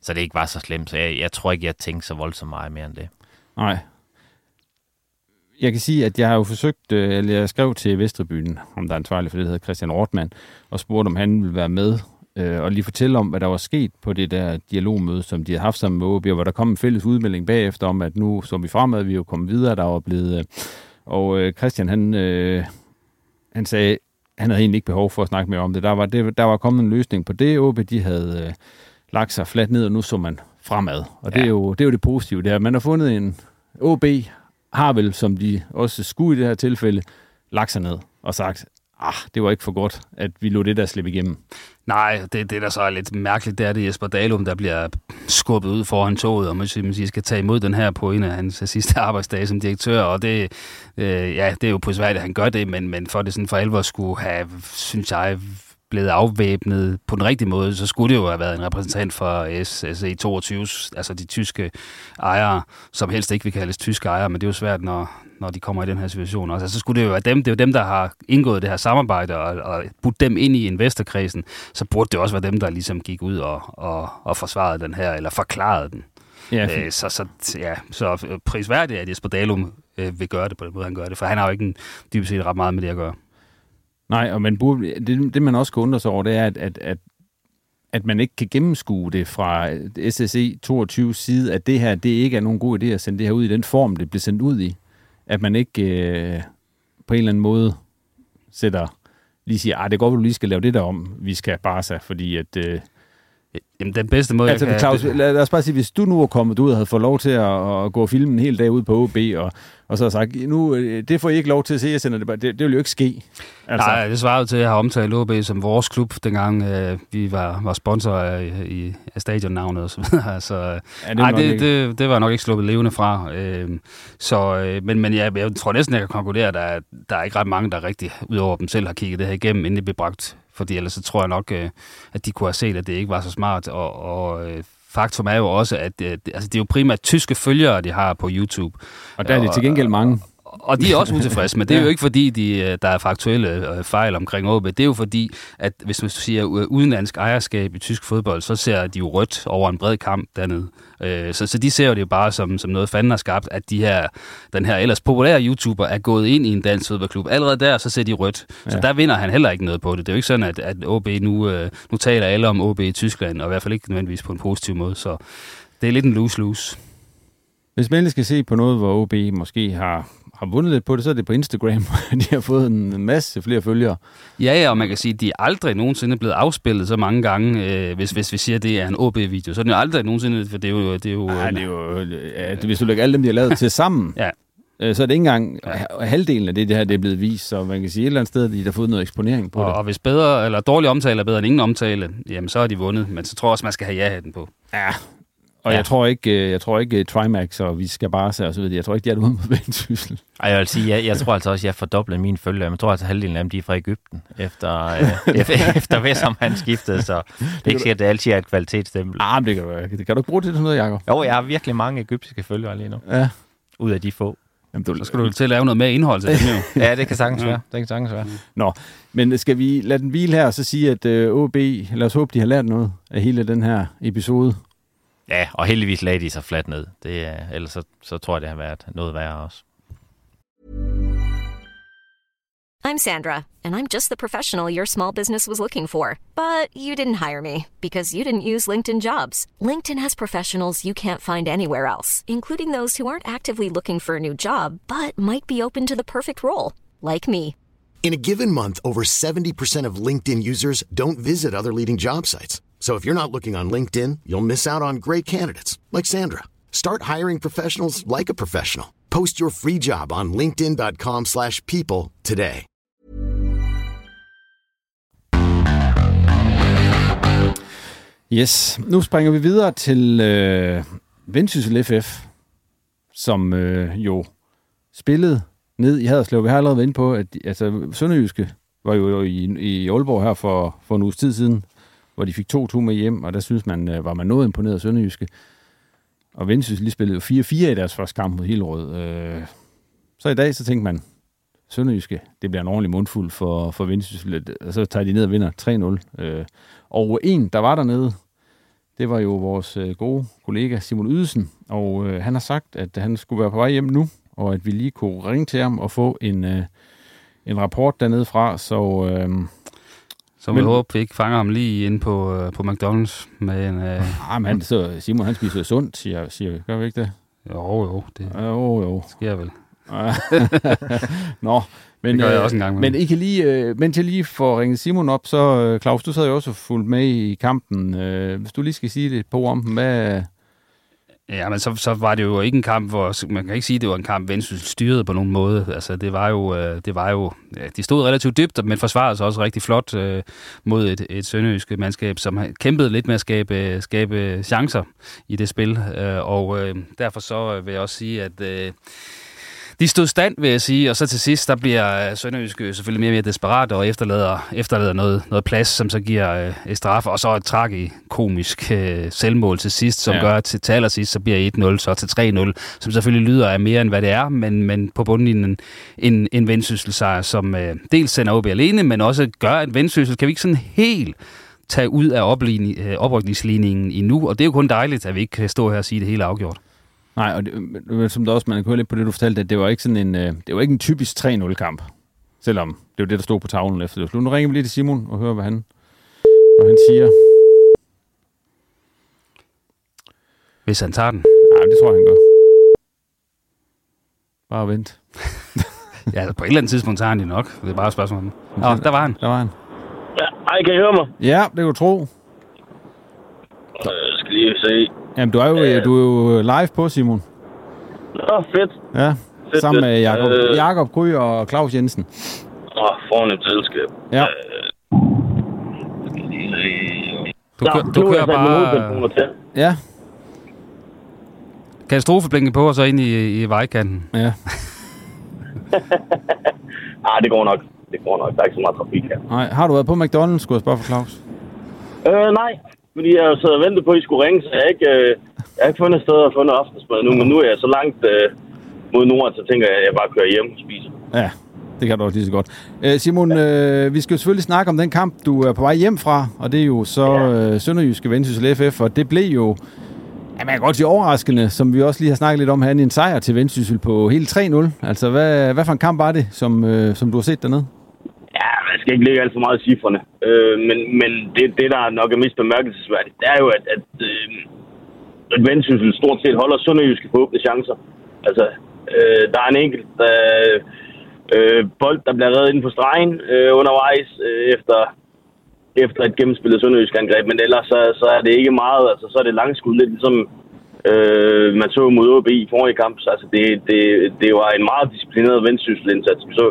S3: så det ikke var så slemt. Så jeg, jeg tror ikke, jeg tænkte så voldsomt meget mere end det.
S1: Nej. Jeg kan sige, at jeg har jo forsøgt, øh, eller jeg skrev til Vestrebyen, om der er ansvarlig for det, der hedder Christian Ortmann, og spurgte, om han ville være med øh, og lige fortælle om, hvad der var sket på det der dialogmøde, som de havde haft sammen med OB, og hvor der kom en fælles udmelding bagefter om, at nu så vi fremad, vi er jo kommet videre, der var blevet... Øh, og øh, Christian, han, øh, han sagde, han havde egentlig ikke behov for at snakke mere om det. Der var, det, der var kommet en løsning på det. OB, de havde øh, lagt sig fladt ned, og nu så man fremad. Og ja. det, er jo, det er jo det positive der. Man har fundet en... OB har vel, som de også skulle i det her tilfælde, lagt sig ned og sagt, ah, det var ikke for godt, at vi lå det der slippe igennem.
S2: Nej, det, det der så er lidt mærkeligt, det er det Jesper Dalum, der bliver skubbet ud foran toget, og man siger, skal tage imod den her på en af hans sidste arbejdsdage som direktør, og det, øh, ja, det er jo på svært, at han gør det, men, men for det sådan for alvor skulle have, synes jeg, blevet afvæbnet på den rigtige måde, så skulle det jo have været en repræsentant for SE22, altså de tyske ejere, som helst ikke vil kaldes tyske ejere, men det er jo svært, når, når de kommer i den her situation også. Altså, så skulle det jo være dem, det er jo dem, der har indgået det her samarbejde og, og budt dem ind i investorkredsen, så burde det også være dem, der ligesom gik ud og, og, og forsvarede den her, eller forklarede den. Ja. Øh, så, så, ja, så prisværdigt, at Jesper Dalum øh, vil gøre det på den måde, han gør det. For han har jo ikke en, dybest set ret meget med det at gøre.
S1: Nej, og man burde, det, det man også kan undre sig over, det er, at, at, at, at man ikke kan gennemskue det fra SSE 22 side, at det her, det ikke er nogen god idé at sende det her ud i den form, det bliver sendt ud i. At man ikke øh, på en eller anden måde sætter, lige siger, at det går, at du lige skal lave det der om, vi skal bare sig, fordi at... Øh,
S2: Jamen, den bedste måde...
S1: Altså,
S2: jeg
S1: Claus,
S2: kan,
S1: lad os bare sige, hvis du nu var kommet ud og havde fået lov til at, at gå og filme en hel dag ud på OB, og, og så har sagt, nu, øh, det får I ikke lov til at se, jeg sender det bare. Det, det vil jo ikke ske.
S2: Altså. Nej, det svarer jo til, at jeg har omtalt OB som vores klub, dengang øh, vi var, var sponsor af, i, af stadionnavnet og så videre. Så, ja, det, nej, det, det, det, var nok ikke sluppet levende fra. Øh, så, øh, men men jeg, jeg tror næsten, jeg kan konkludere, at der, der er ikke ret mange, der rigtig, udover dem selv, har kigget det her igennem, inden det blev bragt fordi ellers så tror jeg nok, øh, at de kunne have set, at det ikke var så smart. Og, og øh, faktum er jo også, at øh, altså, det er jo primært tyske følgere, de har på YouTube.
S1: Og der er det til gengæld mange.
S2: Og de er også utilfredse, men det er jo ikke fordi, de, der er faktuelle fejl omkring OB. Det er jo fordi, at hvis man siger udenlandsk ejerskab i tysk fodbold, så ser de jo rødt over en bred kamp dernede. Så, så de ser jo det jo bare som, som noget fanden har skabt, at de her, den her ellers populære YouTuber er gået ind i en dansk fodboldklub. Allerede der, så ser de rødt. Ja. Så der vinder han heller ikke noget på det. Det er jo ikke sådan, at, at OB nu, nu taler alle om OB i Tyskland, og i hvert fald ikke nødvendigvis på en positiv måde. Så det er lidt en lose-lose.
S1: Hvis man skal se på noget, hvor OB måske har har vundet lidt på det, så er det på Instagram. de har fået en masse flere følgere.
S2: Ja, ja, og man kan sige, at de er aldrig nogensinde blevet afspillet så mange gange, øh, hvis, hvis vi siger, at det er en OB-video. Så er den jo aldrig nogensinde, for det er jo... Det er jo,
S1: Ej, det er jo ja, det, hvis du lægger alle dem, de har lavet til sammen,
S2: ja.
S1: øh, så er det ikke engang ja. halvdelen af det, det her det er blevet vist. Så man kan sige, et eller andet sted, at de har fået noget eksponering på
S2: og,
S1: det.
S2: Og hvis bedre, eller dårlig omtale er bedre end ingen omtale, jamen så har de vundet. Men så tror jeg også, man skal have ja-hatten på.
S1: Ja, og ja. jeg tror ikke, jeg tror ikke Trimax og vi skal bare se og så videre. Jeg tror ikke, de er ude på Vendsyssel.
S3: Ej, jeg vil sige, jeg, jeg tror altså også, jeg fordobler mine følgere. Jeg tror altså, halvdelen af dem de er fra Ægypten, efter, øh, efter Vessom han skiftede, så det er ikke sikkert, at det altid er et kvalitetsstempel.
S1: Ah, men det kan, du, det kan du ikke bruge til noget, Jacob?
S3: Jo, jeg har virkelig mange egyptiske følgere lige nu.
S1: Ja.
S3: Ud af de få.
S2: Jamen, du, så skal du til at lave noget mere indhold til dem
S3: jo. ja, det kan sagtens være. Det kan sagtens være.
S1: Nå, men skal vi lade den hvile her og så sige, at uh, OB, lad os håbe, de har lært noget af hele den her episode.
S3: Ja, og heldigvis lagde de sig fladt ned. Det er, ellers så, så tror jeg, det har været noget værre også.
S7: I'm Sandra, and I'm just the professional your small business was looking for. But you didn't hire me because you didn't use LinkedIn jobs. LinkedIn has professionals you can't find anywhere else, including those who aren't actively looking for a new job, but might be open to the perfect role, like me.
S8: In a given month, over 70% of LinkedIn users don't visit other leading job sites. So if you're not looking on LinkedIn, you'll miss out on great candidates like Sandra. Start hiring professionals like a professional. Post your free job on linkedin.com/people today.
S1: Yes, nu springer vi videre til øh, Vendsyssel FF, som øh, jo spillede ned i Haderslev. Vi har allerede været inde på, at altså, Sønderjyske var jo i, i Aalborg her for, for en uges tid siden, hvor de fik 2-2 med hjem, og der synes man, øh, var man noget imponeret af Sønderjyske. Og Vendsyssel lige spillede 4-4 i deres første kamp mod Hillerød. Øh, så i dag, så tænkte man, Sønderjyske, det bliver en ordentlig mundfuld for, for Vendsyssel, og så tager de ned og vinder 3-0. Øh, og en, der var dernede, det var jo vores øh, gode kollega Simon Ydelsen, og øh, han har sagt, at han skulle være på vej hjem nu, og at vi lige kunne ringe til ham og få en, øh, en rapport dernede fra, så... Øh,
S2: så vi håber, vi ikke fanger ham lige ind på, øh, på McDonald's med en... Øh,
S1: ah, men så Simon, han spiser sundt, siger, siger gør vi ikke det?
S2: Jo, jo. Det
S1: jo, jo.
S2: sker vel.
S1: Nå, men,
S2: det gør jeg også en gang.
S1: Men I kan lige, øh, mens jeg lige får ringet Simon op, så øh, Claus, du sad jo også fuldt med i kampen. Øh, hvis du lige skal sige det på om hvad...
S2: Ja, men så, så var det jo ikke en kamp, hvor man kan ikke sige, at det var en kamp, Vendsyssel styrede på nogen måde. Altså, det var jo, øh, det var jo ja, de stod relativt dybt, men forsvarede sig også rigtig flot øh, mod et, et sønderjysk mandskab, som kæmpede lidt med at skabe, skabe chancer i det spil. Øh, og øh, derfor så øh, vil jeg også sige, at øh, de stod stand, vil jeg sige, og så til sidst, der bliver Sønderjyske selvfølgelig mere og mere desperat og efterlader, efterlader noget, noget plads, som så giver øh, et straf, og så et tragikomisk øh, selvmål til sidst, som ja. gør, at til, til allersidst, så bliver 1-0, så til 3-0, som selvfølgelig lyder af mere end hvad det er, men, men på bundlinjen en, en vendsysselsejr, som øh, dels sender OB alene, men også gør, at vendsyssel kan vi ikke sådan helt tage ud af oprykningsligningen endnu, og det er jo kun dejligt, at vi ikke kan stå her og sige det hele afgjort.
S1: Nej, og det, som der også, man kan høre lidt på det, du fortalte, at det var ikke sådan en, øh, det var ikke en typisk 3-0-kamp. Selvom det var det, der stod på tavlen efter det. Nu ringer vi lige til Simon og hører, hvad han, hvad han siger.
S2: Hvis han tager den.
S1: Nej, det tror jeg, han gør. Bare vent.
S2: ja, altså, på et eller andet tidspunkt tager han det nok. Det er bare et spørgsmål. Nå, der var han.
S1: Der var han.
S9: Ja, ej, kan I høre mig?
S1: Ja, det kan du tro.
S9: Øh, skal lige se.
S1: Jamen, du er jo, øh, du er jo live på, Simon.
S9: Nå, fedt.
S1: Ja,
S9: Fedt,
S1: sammen med
S9: fedt.
S1: Jakob,
S9: Øh.
S1: Jakob Gry og Claus Jensen.
S9: Åh, fornemt selskab.
S1: Ja.
S2: Du,
S9: Nå,
S2: kø- du
S9: er
S2: kører
S9: mine
S2: bare
S9: til.
S1: Ja.
S2: katastrofeblinken på, og så ind i, i vejkanten.
S1: Ja.
S9: Ah, det går nok. Det går nok. Der er ikke så meget trafik her.
S1: Nej, har du været på McDonald's, skulle jeg spørge for Claus?
S9: Øh, nej. Fordi jeg har siddet og ventet på, at I skulle ringe, så jeg har ikke, øh, jeg har ikke fundet et sted at få noget aftensmad nu. Men nu er jeg så langt øh, mod nord, så tænker jeg, at jeg bare kører hjem og spiser.
S1: Ja, det kan du også lige så godt. Øh, Simon, øh, vi skal jo selvfølgelig snakke om den kamp, du er på vej hjem fra, og det er jo så øh, Sønderjyske Vendsyssel FF, og det blev jo, ja, man kan godt sige overraskende, som vi også lige har snakket lidt om her, en sejr til Vendsyssel på hele 3-0. Altså, hvad, hvad for en kamp var det, som, øh, som du har set dernede?
S9: Jeg skal ikke lægge alt for meget i cifrene. Øh, men men det, det, der nok er mest bemærkelsesværdigt, det er jo, at, at, øh, at Vendsyssel stort set holder Sønderjyske på åbne chancer. Altså, øh, der er en enkelt øh, øh, bold, der bliver reddet ind på stregen øh, undervejs øh, efter, efter et gennemspillet Sønderjysk angreb. Men ellers så, så er det ikke meget. Altså, så er det langskud, lidt ligesom øh, man så mod OB i forrige kamp. Så, altså, det, det, det var en meget disciplineret vendsysselindsats, Vi så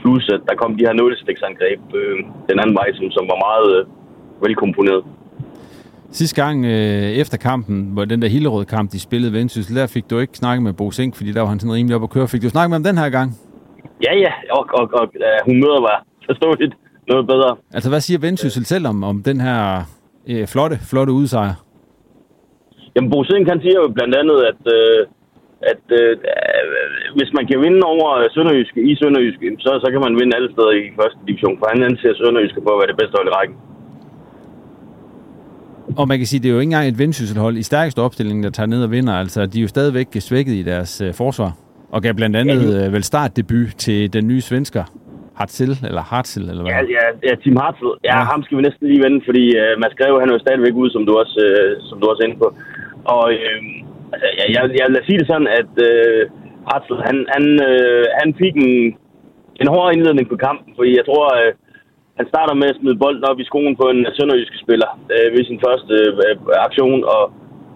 S9: plus at der kom de her nålestiksangreb øh, den anden vej, som, som var meget øh, velkomponeret.
S1: Sidste gang øh, efter kampen, hvor den der Hillerød-kamp, de spillede Vendsyssel, der fik du ikke snakket med Bo Sink, fordi der var han sådan rimelig op at køre. Fik du snakket med ham den her gang?
S9: Ja, ja, og, og, og uh, humøret var forståeligt noget bedre.
S1: Altså, hvad siger Vendsyssel selv om, om den her øh, flotte, flotte udsejr?
S9: Jamen, Bo Sink, han siger jo blandt andet, at, øh, at øh, hvis man kan vinde over Sønderjysk i Sønderjysk, så, så kan man vinde alle steder i første division, for han anser Sønderjysk for at være det bedste hold i rækken.
S1: Og man kan sige, det er jo ikke engang et vendsysselhold i stærkeste opstilling, der tager ned og vinder. Altså, de er jo stadigvæk svækket i deres øh, forsvar. Og gav blandt andet øh, vel startdebut til den nye svensker, Hartzell, eller Hartzell, eller hvad?
S9: Ja, ja, ja Tim Hartzell. Ja, ja, ham skal vi næsten lige vende, fordi øh, Mads Greve, han er jo stadigvæk ude, som du også, øh, som du også er inde på. Og øh, altså, jeg, jeg, jeg vil sige det sådan, at øh, Hartzell, han, han, øh, han fik en, en hård indledning på kampen, fordi jeg tror, øh, han starter med at smide bolden op i skoen på en øh, sønderjysk spiller øh, ved sin første øh, aktion, og,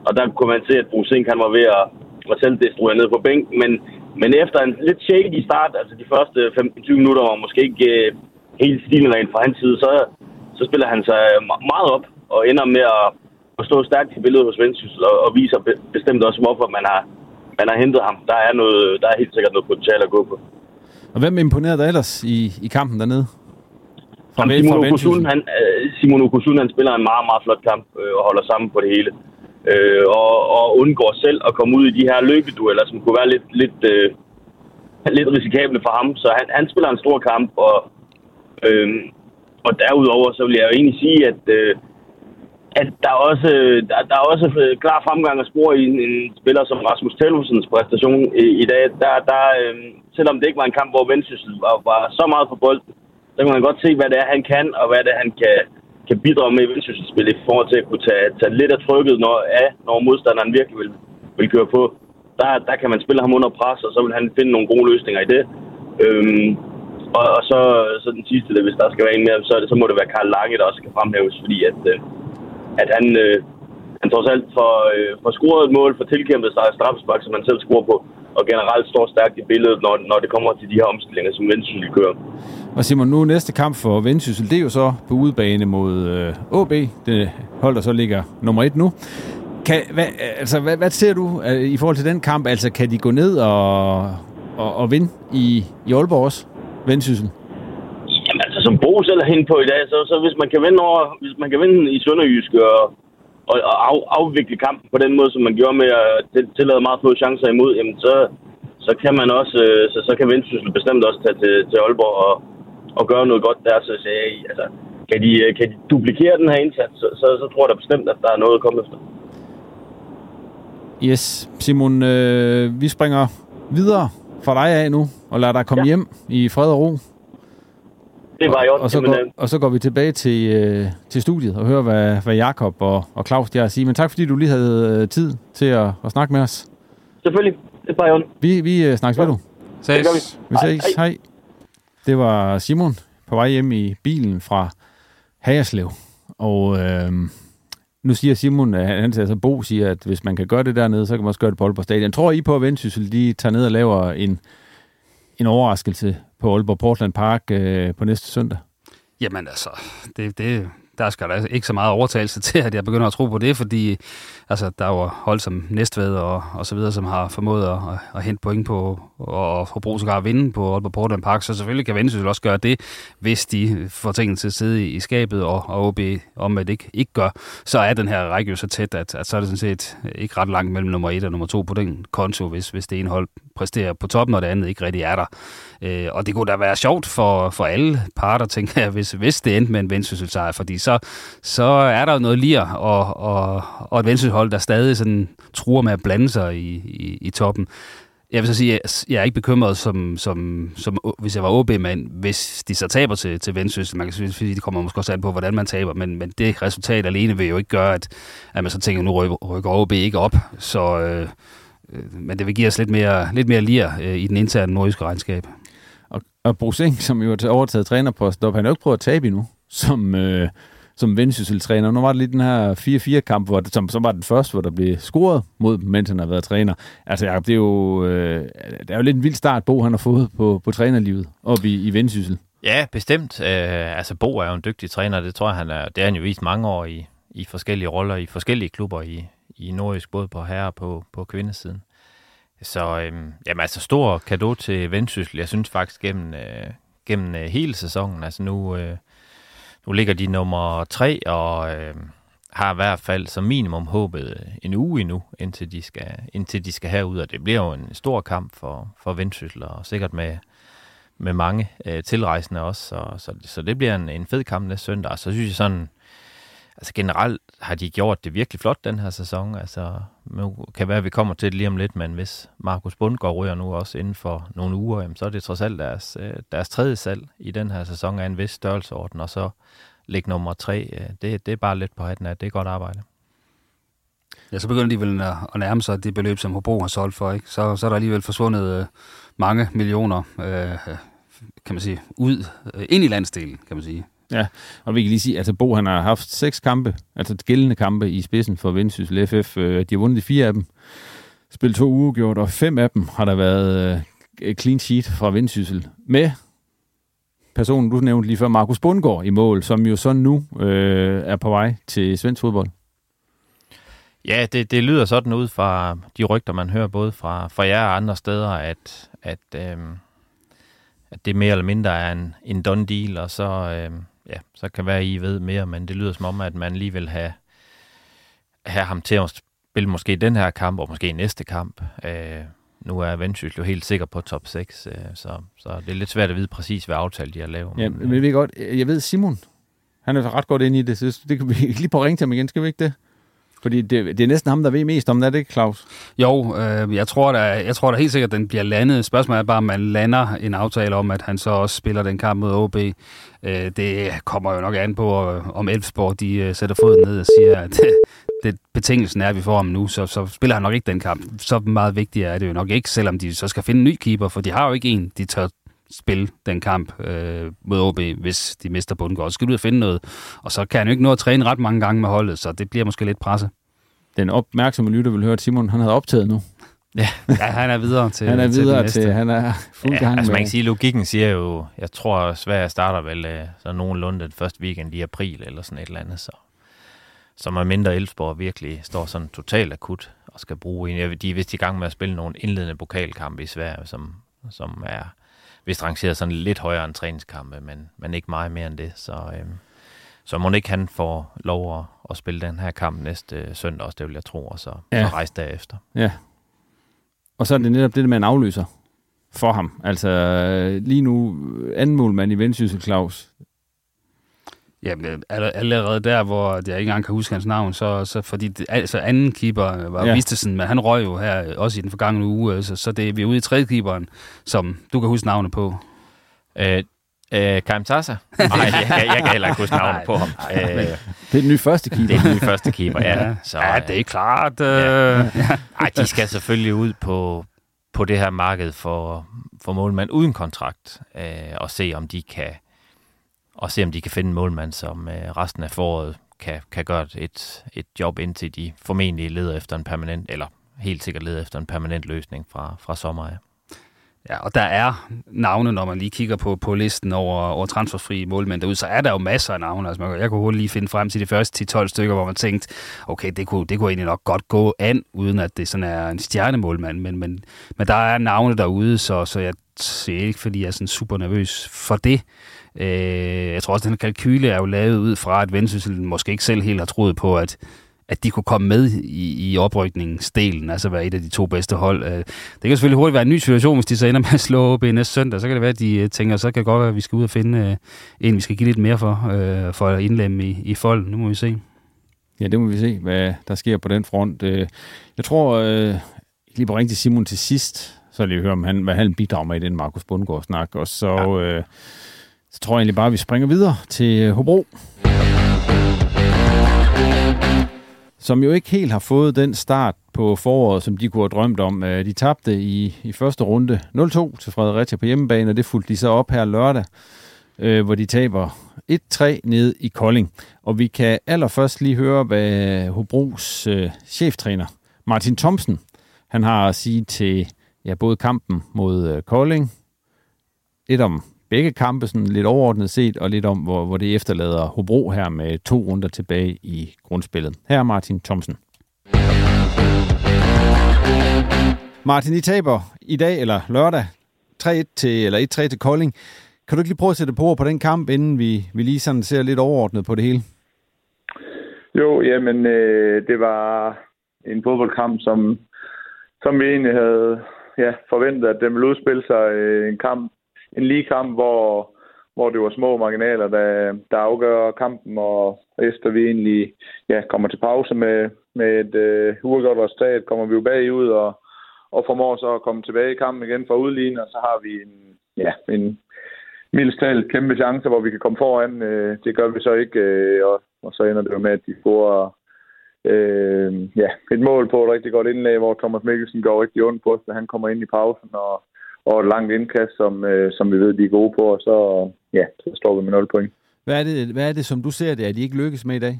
S9: og der kunne man se, at Bruce Sink, han var ved at, at selv destruere ned på bænken, men, men efter en lidt shaky start, altså de første 15-20 minutter var måske ikke øh, helt stilren fra hans side, så, så spiller han sig øh, meget op og ender med at, at stå stærkt i billedet hos Vendsyssel og, og viser be, bestemt også, hvorfor man har, man har hentet ham. Der er, noget, der er helt sikkert noget potentiale at gå på.
S1: Og hvem imponerede dig ellers i, i kampen dernede? Fra,
S9: Jamen, Simon
S1: fra
S9: Okusun, han, øh, Simon Okusun, han spiller en meget, meget flot kamp øh, og holder sammen på det hele. Øh, og, og undgår selv at komme ud i de her løbedueller, som kunne være lidt, lidt, øh, lidt risikable for ham. Så han, han spiller en stor kamp, og, øh, og derudover så vil jeg jo egentlig sige, at, øh, at der er også, øh, der, der er også klar fremgang at spore i en, en spiller som Rasmus Tellefsens præstation i, i dag. Der, der, øh, selvom det ikke var en kamp, hvor Vendsyssel var, var så meget på bolden, så kan man godt se, hvad det er, han kan, og hvad det er, han kan, kan bidrage med i Vendsyssel-spil i forhold til at kunne tage, tage lidt af trykket når, af, når modstanderen virkelig vil, vil køre på. Der, der kan man spille ham under pres, og så vil han finde nogle gode løsninger i det. Øhm, og, og så, så den sidste, der, hvis der skal være en mere, så, så må det være Karl Lange, der også skal fremhæves, fordi at, øh, at han, øh, han trods alt for, øh, for scoret et mål, for tilkæmpet sig straffespark, som han selv scorer på, og generelt står stærkt i billedet, når, når det kommer til de her omstillinger, som Vendsyssel kører.
S1: Og Simon, nu næste kamp for Vendsyssel, det er jo så på udebane mod øh, AB, det hold, der så ligger nummer et nu. Kan, hvad, altså, hvad, hvad ser du øh, i forhold til den kamp? Altså, kan de gå ned og, og, og vinde i, i Aalborg også, Vendsyssel?
S9: Som Bo selv er inde på i dag, så, så hvis man kan vinde over, hvis man kan vinde i Sønderjysk og, og, og af, afvikle kampen på den måde, som man gjorde med at til- tillade meget få chancer imod, jamen så, så kan man også, øh, så, så kan Vendsyssel bestemt også tage til, til Aalborg og, og gøre noget godt der. Så siger jeg, altså, kan de, øh, kan de duplikere den her indsats, så, så, så tror jeg da bestemt, at der er noget at komme efter.
S1: Yes, Simon, øh, vi springer videre fra dig af nu, og lader dig komme ja. hjem i fred og ro.
S9: Det var jo
S1: og, så går, og så går vi tilbage til, øh, til studiet og hører, hvad, hvad Jakob og, og Claus de har at sige. Men tak, fordi du lige havde øh, tid til at, at snakke med os.
S9: Selvfølgelig. Det var jo
S1: Vi, vi øh, snakkes ved du.
S2: Ses.
S9: Det gør vi.
S1: Vi ses. Hej. Hej. Det var Simon på vej hjem i bilen fra Hagerslev. Og øh, nu siger Simon, at han, han altså Bo siger, at hvis man kan gøre det dernede, så kan man også gøre det på Aalborg Stadion. Tror I på, at Vendsyssel de tager ned og laver en, en overraskelse på Aalborg Portland Park øh, på næste søndag?
S2: Jamen altså, det, det, der skal der ikke så meget overtagelse til, at jeg begynder at tro på det, fordi altså, der er jo hold som Næstved og, og så videre, som har formået at, at, hente point på, og Hobro sågar at vinde på Aalborg Portland Park, så selvfølgelig kan Vendsyssel også gøre det, hvis de får tingene til at sidde i, i skabet, og, og OB om at det ikke, ikke gør, så er den her række jo så tæt, at, at så er det sådan set ikke ret langt mellem nummer 1 og nummer 2 på den konto, hvis, hvis det ene hold præsterer på toppen, og det andet ikke rigtig er der. Øh, og det kunne da være sjovt for, for alle parter, tænker jeg, hvis, hvis det endte med en vendsyssel sejr, fordi så, så er der jo noget lir, og, og, og et venstrehold, der stadig sådan truer med at blande sig i, i, i toppen. Jeg vil så sige, at jeg er ikke bekymret, som, som, som hvis jeg var OB, men hvis de så taber til, til Vendsyssel, man kan sige, det kommer måske også an på, hvordan man taber, men, men det resultat alene vil jo ikke gøre, at, at man så tænker, nu rykker OB ikke op, så... Øh, men det vil give os lidt mere, lidt mere lir øh, i den interne nordiske regnskab.
S1: Og, og Bruce Ing, som jo har overtaget trænerposten op, han har jo ikke prøvet at tabe endnu, som, øh, som Vendsyssel-træner. Nu var det lige den her 4-4-kamp, hvor, som, som var den første, hvor der blev scoret mod dem, mens han har været træner. Altså, Jacob, det er jo, øh, det er jo lidt en vild start, Bo han har fået på, på trænerlivet op i, i Vendsyssel.
S3: Ja, bestemt. Øh, altså, Bo er jo en dygtig træner. Det tror jeg, han er, det har han jo vist mange år i, i forskellige roller, i forskellige klubber i, i Nordisk, både på herre og på, på kvindesiden. Så øhm, jamen, altså stor kado til Vendsyssel. Jeg synes faktisk gennem, øh, gennem øh, hele sæsonen. Altså nu, øh, nu ligger de nummer tre og øh, har i hvert fald som minimum håbet en uge endnu, indtil de skal, indtil de skal herud. Og det bliver jo en stor kamp for, for Vendsyssel, og sikkert med, med mange øh, tilrejsende også. Så, så, så det bliver en, en fed kamp næste søndag. Og så synes jeg sådan, altså generelt har de gjort det virkelig flot den her sæson. Altså, nu kan være, at vi kommer til det lige om lidt, men hvis Markus Bundgaard ryger nu også inden for nogle uger, jamen, så er det trods alt deres, øh, deres tredje salg i den her sæson af en vis størrelseorden, og så ligge nummer tre. Øh, det, det er bare lidt på hatten af. Det er godt arbejde.
S2: Ja, så begynder de vel at, at nærme sig det beløb, som Hobro har solgt for. Ikke? Så, så er der alligevel forsvundet øh, mange millioner, øh, øh kan man sige, ud, øh, ind i landsdelen, kan man sige.
S1: Ja, og vi kan lige sige, altså Bo han har haft seks kampe, altså gældende kampe i spidsen for Vendsyssel FF. Øh, de har vundet de fire af dem, spillet to uger og fem af dem har der været øh, clean sheet fra Vendsyssel. Med personen, du nævnte lige før, Markus Bundgaard i mål, som jo så nu øh, er på vej til svensk fodbold.
S3: Ja, det, det lyder sådan ud fra de rygter, man hører både fra, fra jer og andre steder, at, at, øh, at det mere eller mindre er en, en done deal, og så, øh, ja, så kan være, I ved mere, men det lyder som om, at man lige vil have, have ham til at spille måske den her kamp, og måske næste kamp. Øh, nu er Vendsyssel jo helt sikker på top 6, øh, så, så det er lidt svært at vide præcis, hvad aftale de har lavet.
S1: Ja, men vi godt, jeg ved Simon, han er ret godt inde i det, så det kan vi lige på ringe til ham igen, skal vi ikke det? Fordi det, det er næsten ham, der ved mest om det, er det ikke, Claus?
S2: Jo, øh, jeg, tror, da, jeg tror da helt sikkert, at den bliver landet. Spørgsmålet er bare, om man lander en aftale om, at han så også spiller den kamp mod OB. Øh, det kommer jo nok an på, øh, om Elfsborg de øh, sætter foden ned og siger, at øh, det, betingelsen er, at vi får ham nu, så, så spiller han nok ikke den kamp. Så meget vigtigt er det jo nok ikke, selvom de så skal finde en ny keeper, for de har jo ikke en, de tør spille den kamp øh, mod OB, hvis de mister Bundgaard. Så skal du ud og finde noget, og så kan han jo ikke nå at træne ret mange gange med holdet, så det bliver måske lidt presset.
S1: Den opmærksomme lytter vil høre, at Simon han havde optaget nu.
S2: Ja, ja han er videre til
S1: Han er videre
S2: til,
S1: til, han er fuld
S3: ja,
S1: gang
S3: altså
S1: med.
S3: man kan sige, logikken siger jo, jeg tror, Sverige starter vel øh, så nogenlunde den første weekend i april, eller sådan et eller andet, så som er mindre Elfsborg virkelig står sådan totalt akut og skal bruge en. De er vist i gang med at spille nogle indledende pokalkampe i Sverige, som, som er vist rangeret sådan lidt højere end træningskampe, men, men ikke meget mere end det. Så, øhm, så må ikke han få lov at, at spille den her kamp næste søndag også, det vil jeg tro, og så, ja. så rejse derefter.
S1: Ja. Og så er det netop det, med en afløser for ham. Altså lige nu anden målmand i Vendsyssel, Claus.
S2: Jamen, allerede der, hvor jeg ikke engang kan huske hans navn, så, så fordi det, altså anden keeper var
S1: Ja.
S2: Vistesen, men han røg jo her også i den forgangne uge, så, så det, vi er ude i tredje keeperen, som du kan huske navnet på.
S3: Øh, øh, Karim Tassa? Nej, jeg, jeg, jeg kan heller ikke huske navnet på ham. Øh,
S1: Det er den nye første keeper.
S3: det er den nye første keeper, ja. Så,
S2: ja,
S3: øh,
S2: det er klart. Øh,
S3: ja. Ej, de skal selvfølgelig ud på, på det her marked for, for målmand uden kontrakt, øh, og se om de kan og se om de kan finde en målmand, som øh, resten af foråret kan, kan gøre et, et job, indtil de formentlig leder efter en permanent, eller helt sikkert leder efter en permanent løsning fra, fra sommer af.
S2: Ja, og der er navne, når man lige kigger på, på listen over, over transferfri målmænd derude, så er der jo masser af navne. Altså, man, jeg kunne hurtigt lige finde frem til de første 10-12 stykker, hvor man tænkte, okay, det kunne, det kunne egentlig nok godt gå an, uden at det sådan er en stjernemålmand. Men, men, men der er navne derude, så, så jeg ser ikke, fordi jeg er sådan super nervøs for det. Øh, jeg tror også, at den kalkyle er jo lavet ud fra, at Vendsyssel måske ikke selv helt har troet på, at at de kunne komme med i, i oprykningsdelen, altså være et af de to bedste hold. Øh, Det kan selvfølgelig hurtigt være en ny situation, hvis de så ender med at slå OB næste søndag. Så kan det være, at de øh, tænker, så kan det godt være, at vi skal ud og finde øh, en, vi skal give lidt mere for, for at indlemme i, i folden. Nu må vi se.
S1: Ja, det må vi se, hvad der sker på den front. Jeg tror, lige på ringe til Simon til sidst, så lige høre, om han, hvad han bidrager med i den Markus Bundgaard-snak. Og så, ja. øh, så tror jeg egentlig bare, at vi springer videre til Hobro. Som jo ikke helt har fået den start på foråret, som de kunne have drømt om. Øh, de tabte i, i første runde 0-2 til Fredericia på hjemmebane, og det fulgte de så op her lørdag, øh, hvor de taber 1-3 ned i Kolding. Og vi kan allerførst lige høre, hvad Hobros øh, cheftræner Martin Thomsen, han har at sige til ja, både kampen mod øh, Kolding, et om begge kampe, sådan lidt overordnet set, og lidt om, hvor, hvor det efterlader Hobro her med to runder tilbage i grundspillet. Her er Martin Thomsen. Martin, I taber i dag, eller lørdag, 3-1 til, eller 1-3 til Kolding. Kan du ikke lige prøve at sætte på på den kamp, inden vi, vi lige sådan ser lidt overordnet på det hele?
S10: Jo, jamen, øh, det var en fodboldkamp, som, som vi egentlig havde ja, forventet, at den ville udspille sig øh, en kamp, en lige kamp, hvor, hvor det var små marginaler, der, der afgør kampen, og efter vi egentlig ja, kommer til pause med, med et øh, uafgjort resultat, kommer vi jo bagud og, og formår så at komme tilbage i kampen igen for udligning, og så har vi en, ja, en mildest talt kæmpe chance, hvor vi kan komme foran. Øh, det gør vi så ikke, øh, og, og så ender det jo med, at de får øh, ja, et mål på et rigtig godt indlæg, hvor Thomas Mikkelsen går rigtig ondt på os, da han kommer ind i pausen, og, og et langt indkast, som, øh, som vi ved, de er gode på, og så, ja, så står vi med 0 point.
S1: Hvad er det, hvad er det som du ser det, at de ikke lykkes med i dag?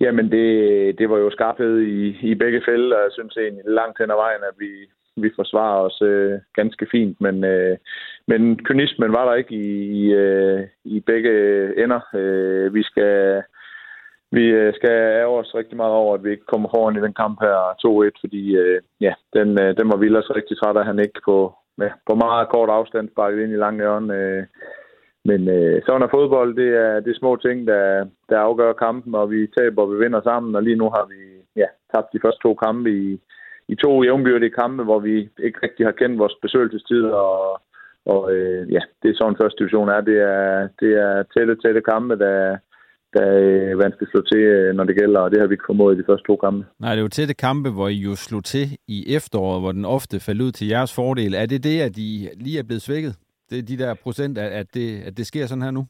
S10: Jamen, det, det var jo skarphed i, i begge fælder, og jeg synes egentlig langt hen ad vejen, at vi, vi forsvarer os øh, ganske fint, men, øh, men kynismen var der ikke i, i, øh, i begge ender. Øh, vi skal vi øh, skal ære os rigtig meget over, at vi ikke kommer foran i den kamp her 2-1, fordi øh, ja, den, øh, den var Vilders rigtig træt af, han ikke på, ja, på meget kort afstand sparket ind i lange hjørne. Øh, men øh, sådan er fodbold, det er, det er små ting, der, der afgør kampen, og vi taber, og vi vinder sammen, og lige nu har vi ja, tabt de første to kampe i, i to jævnbyrdige kampe, hvor vi ikke rigtig har kendt vores besøgelsestid, og, og øh, ja, det er sådan første division er. Det er, det er tætte, tætte kampe, der, der er vanskeligt at slå til, øh, når det gælder, og det har vi ikke formået i de første to kampe.
S1: Nej, det er jo tætte kampe, hvor I jo slog til i efteråret, hvor den ofte faldt ud til jeres fordel. Er det det, at I lige er blevet svækket? Det er de der procent, at, at, det, at det sker sådan her nu?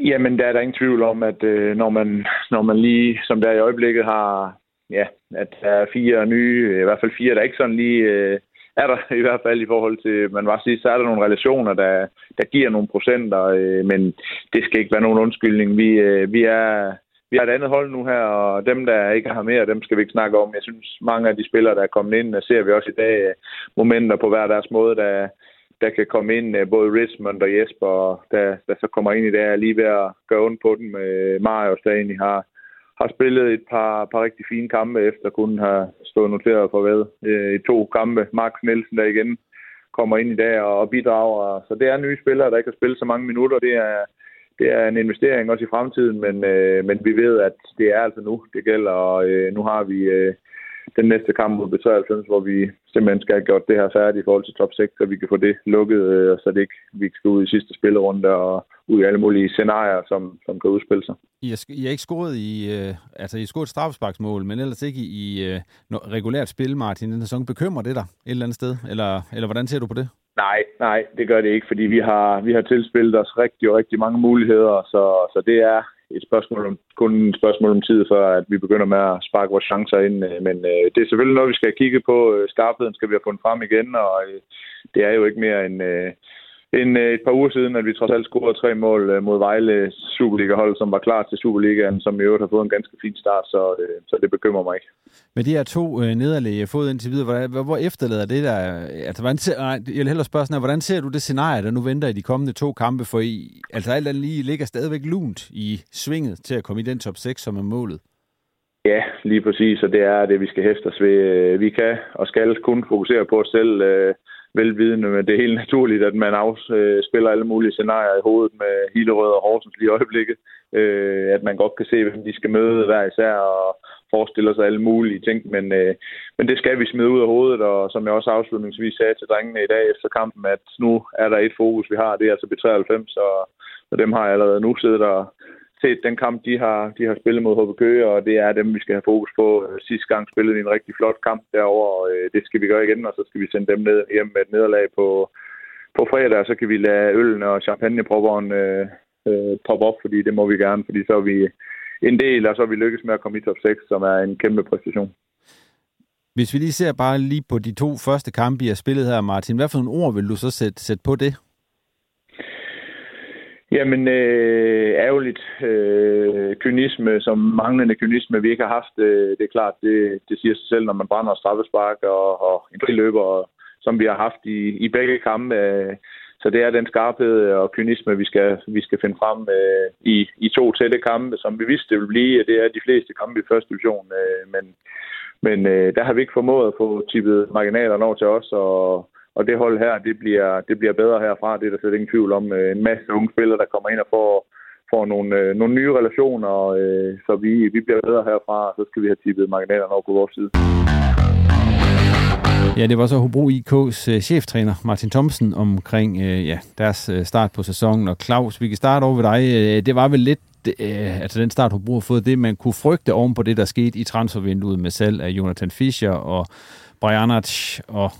S10: Jamen, der er der ingen tvivl om, at øh, når, man, når man lige, som der i øjeblikket, har, ja, at der er fire nye, i hvert fald fire, der ikke sådan lige øh, er der i hvert fald i forhold til, man var sige, så er der nogle relationer, der, der giver nogle procenter, øh, men det skal ikke være nogen undskyldning. Vi, øh, vi er vi har et andet hold nu her, og dem, der ikke har mere, dem skal vi ikke snakke om. Jeg synes, mange af de spillere, der er kommet ind, der ser vi også i dag øh, momenter på hver deres måde, der, der kan komme ind, øh, både Richmond og Jesper, der, der så kommer ind i dag, er lige ved at gøre ondt på dem. Øh, Marius, der egentlig har, har spillet et par, par rigtig fine kampe, efter kun have stået noteret for hvad. Øh, I to kampe. Max Nielsen, der igen kommer ind i dag og bidrager. Så det er nye spillere, der ikke har spillet så mange minutter. Det er, det er en investering også i fremtiden, men, øh, men vi ved, at det er altså nu, det gælder. Og øh, nu har vi øh, den næste kamp mod B93, hvor vi simpelthen skal have gjort det her færdigt i forhold til top 6, så vi kan få det lukket, øh, så det ikke vi ikke skal ud i sidste spillerunde og ud i alle mulige scenarier, som, som kan udspille sig.
S1: I har, I har ikke scoret i, øh, altså I har scoret et straffesparksmål, men ellers ikke i, i øh, regulært spil, Martin, den sæson. Bekymrer det dig et eller andet sted? Eller, eller hvordan ser du på det?
S10: Nej, nej, det gør det ikke, fordi vi har, vi har tilspillet os rigtig, rigtig mange muligheder, så, så det er et spørgsmål om, kun et spørgsmål om tid, før at vi begynder med at sparke vores chancer ind. Øh, men øh, det er selvfølgelig noget, vi skal kigge på. Øh, skarpheden skal vi have fundet frem igen, og øh, det er jo ikke mere end, øh, end øh, et par uger siden, at vi trods alt scorede tre mål øh, mod Vejle Superliga-hold, som var klar til Superligaen, som i øvrigt har fået en ganske fin start, så, øh, så det bekymrer mig ikke.
S1: Med de her to øh, nederlag, jeg fået indtil videre, hvor, hvor efterlader det der? Altså, hvordan ser, jeg vil hellere spørge sådan her, hvordan ser du det scenarie, der nu venter i de kommende to kampe? For I, altså alt andet lige ligger stadigvæk lunt i svinget til at komme i den top 6, som er målet.
S10: Ja, lige præcis, og det er det, vi skal hæfte os ved. Vi kan og skal kun fokusere på os selv, velvidende, men det er helt naturligt, at man afspiller øh, alle mulige scenarier i hovedet med Hillerød og Horsens lige i øjeblikket. Øh, at man godt kan se, hvem de skal møde hver især og forestiller sig alle mulige ting, men, øh, men det skal vi smide ud af hovedet, og som jeg også afslutningsvis sagde til drengene i dag efter kampen, at nu er der et fokus, vi har, det er altså B93, og, og dem har jeg allerede nu siddet og set den kamp, de har, de har spillet mod HB Køge, og det er dem, vi skal have fokus på. Sidste gang spillede vi en rigtig flot kamp derover, og øh, det skal vi gøre igen, og så skal vi sende dem ned, hjem med et nederlag på, på fredag, og så kan vi lade øllen og champagnepropperen øh, øh, poppe op, fordi det må vi gerne, fordi så er vi en del, og så er vi lykkes med at komme i top 6, som er en kæmpe præstation.
S1: Hvis vi lige ser bare lige på de to første kampe, I har spillet her, Martin, hvad for nogle ord vil du så sætte, sætte på det?
S10: Jamen, øh, ærgerligt øh, kynisme, som manglende kynisme, vi ikke har haft. Øh, det er klart, det, det siger sig selv, når man brænder straffespark og, og en friløber, som vi har haft i, i begge kampe. Øh, så det er den skarphed og kynisme, vi skal, vi skal finde frem øh, i, i to tætte kampe, som vi vidste, det ville blive. Det er de fleste kampe i første division, øh, men, men øh, der har vi ikke formået at få tippet marginalerne over til os, og og det hold her, det bliver, det bliver bedre herfra. Det er der slet ingen tvivl om. Øh, en masse unge spillere, der kommer ind og får, får nogle, øh, nogle nye relationer, øh, så vi, vi bliver bedre herfra, og så skal vi have tippet marginalerne over på vores side.
S1: Ja, det var så Hobro IK's cheftræner Martin Thomsen omkring ja, deres start på sæsonen. Og Claus, vi kan starte over ved dig. Det var vel lidt, altså den start Hobro har fået, det man kunne frygte oven på det, der skete i transfervinduet med salg af Jonathan Fischer og Brianac og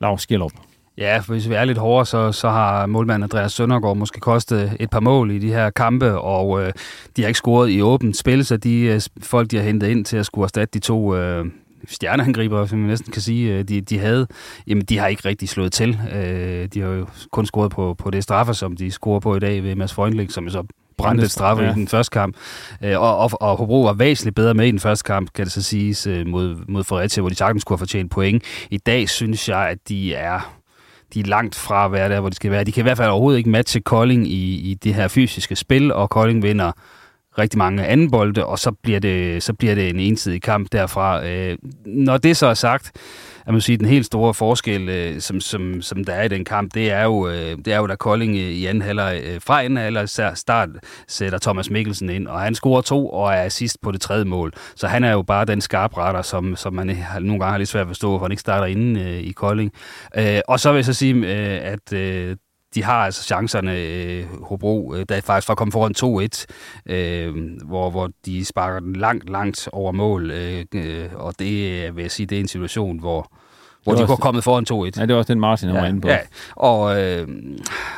S1: Lars Skjellup.
S2: Ja, for hvis vi er lidt hårdere, så, så har målmanden Andreas Søndergaard måske kostet et par mål i de her kampe, og øh, de har ikke scoret i åbent spil, så de øh, folk, de har hentet ind til at skulle erstatte de to øh, stjerneangriber, som man næsten kan sige, øh, de, de havde, jamen de har ikke rigtig slået til. Øh, de har jo kun scoret på, på det straffe, som de scorer på i dag ved Mads Freundling, som så brændte et straffe ja. i den første kamp. Øh, og, og, og Hobro var væsentligt bedre med i den første kamp, kan det så siges, øh, mod, mod Fredericia, hvor de sagtens kunne have fortjent point. I dag synes jeg, at de er de er langt fra at være der, hvor de skal være. De kan i hvert fald overhovedet ikke matche Kolding i, i det her fysiske spil, og Kolding vinder rigtig mange anden bolde, og så bliver det, så bliver det en ensidig kamp derfra. Øh, når det så er sagt, jeg må sige, den helt store forskel, øh, som, som, som der er i den kamp, det er jo, øh, det er jo da Kolding øh, i anden halvleg, øh, fra anden halvleg start sætter Thomas Mikkelsen ind, og han scorer to og er assist på det tredje mål. Så han er jo bare den skarpretter, som, som man øh, nogle gange har lidt svært at forstå, for han ikke starter inde øh, i Kolding. Øh, og så vil jeg så sige, øh, at øh, de har altså chancerne, øh, Hobro, øh, der er faktisk for at komme foran 2-1, øh, hvor, hvor de sparker den langt, langt over mål, øh, øh, og det vil jeg sige, det er en situation, hvor, hvor de kunne kommet foran 2-1.
S1: Ja, det var også den Martin, han ja, var inde på.
S2: Ja, og, øh,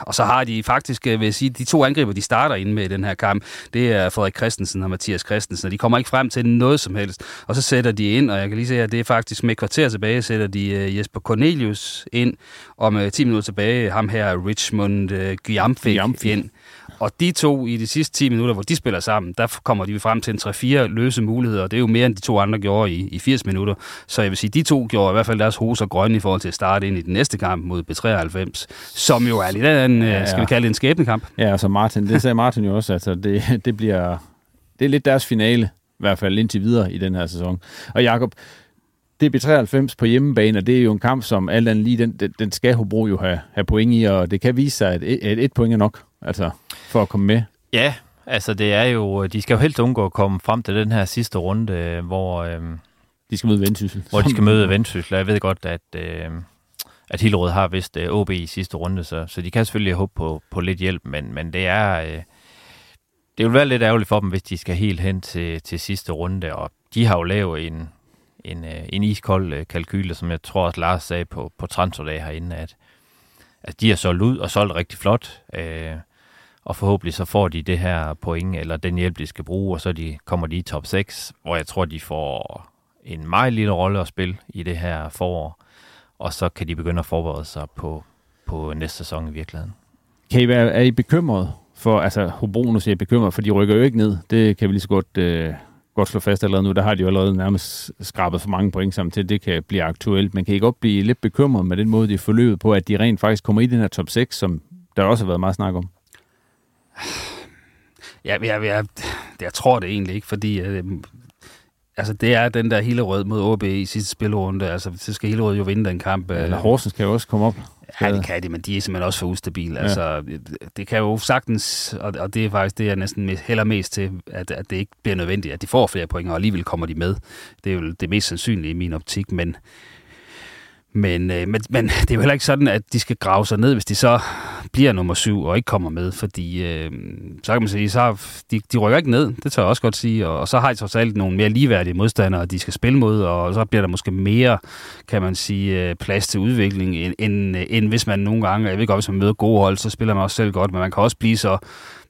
S2: og så har de faktisk, øh, vil jeg sige, de to angriber, de starter ind med i den her kamp, det er Frederik Christensen og Mathias Christensen, og de kommer ikke frem til noget som helst. Og så sætter de ind, og jeg kan lige se, at det er faktisk med kvarter tilbage, sætter de uh, Jesper Cornelius ind, og med 10 minutter tilbage, ham her Richmond uh, Gyamfik ind. Og de to i de sidste 10 minutter, hvor de spiller sammen, der kommer de frem til en 3-4 løse muligheder, og det er jo mere end de to andre gjorde i, i 80 minutter. Så jeg vil sige, de to gjorde i hvert fald deres hoser grønne i forhold til at starte ind i den næste kamp mod B93, som jo er lidt af en, ja, ja. skal vi kalde det en skæbnekamp.
S1: Ja, altså Martin, det sagde Martin jo også, altså det, det bliver, det er lidt deres finale, i hvert fald indtil videre i den her sæson. Og Jakob, det er B93 på hjemmebane, og det er jo en kamp, som alt andet lige, den, den, den skal Hobro jo have, have point i, og det kan vise sig, at et, et, et point er nok, altså for at komme med.
S3: Ja, altså det er jo, de skal jo helt undgå at komme frem til den her sidste runde, hvor... Øh,
S1: de skal møde Vendsyssel.
S3: Hvor de skal møde Vendsyssel, jeg ved godt, at... Øh, at Hillerød har vist øh, OB i sidste runde, så, så de kan selvfølgelig håbe på, på lidt hjælp, men, men det er... Øh, det vil være lidt ærgerligt for dem, hvis de skal helt hen til, til sidste runde, og de har jo lavet en, en, øh, en iskold øh, kalkyle, som jeg tror også Lars sagde på, på transferdag herinde, at, at de har solgt ud og solgt rigtig flot, øh, og forhåbentlig så får de det her point, eller den hjælp, de skal bruge, og så de, kommer de i top 6, hvor jeg tror, de får en meget lille rolle at spille i det her forår, og så kan de begynde at forberede sig på, på næste sæson i virkeligheden.
S1: Kan I være, er I bekymret for, altså Hobro nu siger bekymret, for de rykker jo ikke ned. Det kan vi lige så godt, øh, godt slå fast allerede nu. Der har de jo allerede nærmest skrabet for mange point sammen til, det kan blive aktuelt. Men kan I godt blive lidt bekymret med den måde, de er forløbet på, at de rent faktisk kommer i den her top 6, som der også har været meget snak om?
S2: Ja, jeg, jeg, jeg tror det egentlig ikke, fordi øh, altså, det er den der hele rød mod OB i sidste spilrunde. Altså, så skal hele rød jo vinde den kamp.
S1: Eller Horsens kan jo også komme op.
S2: Ja, det kan de, men de er simpelthen også for ustabile. Ja. Altså, det kan jo sagtens, og, og det er faktisk det, jeg næsten heller mest til, at, at det ikke bliver nødvendigt, at de får flere point, og alligevel kommer de med. Det er jo det mest sandsynlige i min optik, men men, øh, men, men det er jo heller ikke sådan, at de skal grave sig ned, hvis de så bliver nummer syv og ikke kommer med, fordi øh, så kan man sige, så de, de rykker ikke ned, det tør jeg også godt sige, og, og så har de trods alt nogle mere ligeværdige modstandere, de skal spille mod, og så bliver der måske mere, kan man sige, øh, plads til udvikling, end, end, øh, end hvis man nogle gange, jeg ved godt, hvis man møder gode hold, så spiller man også selv godt, men man kan også blive så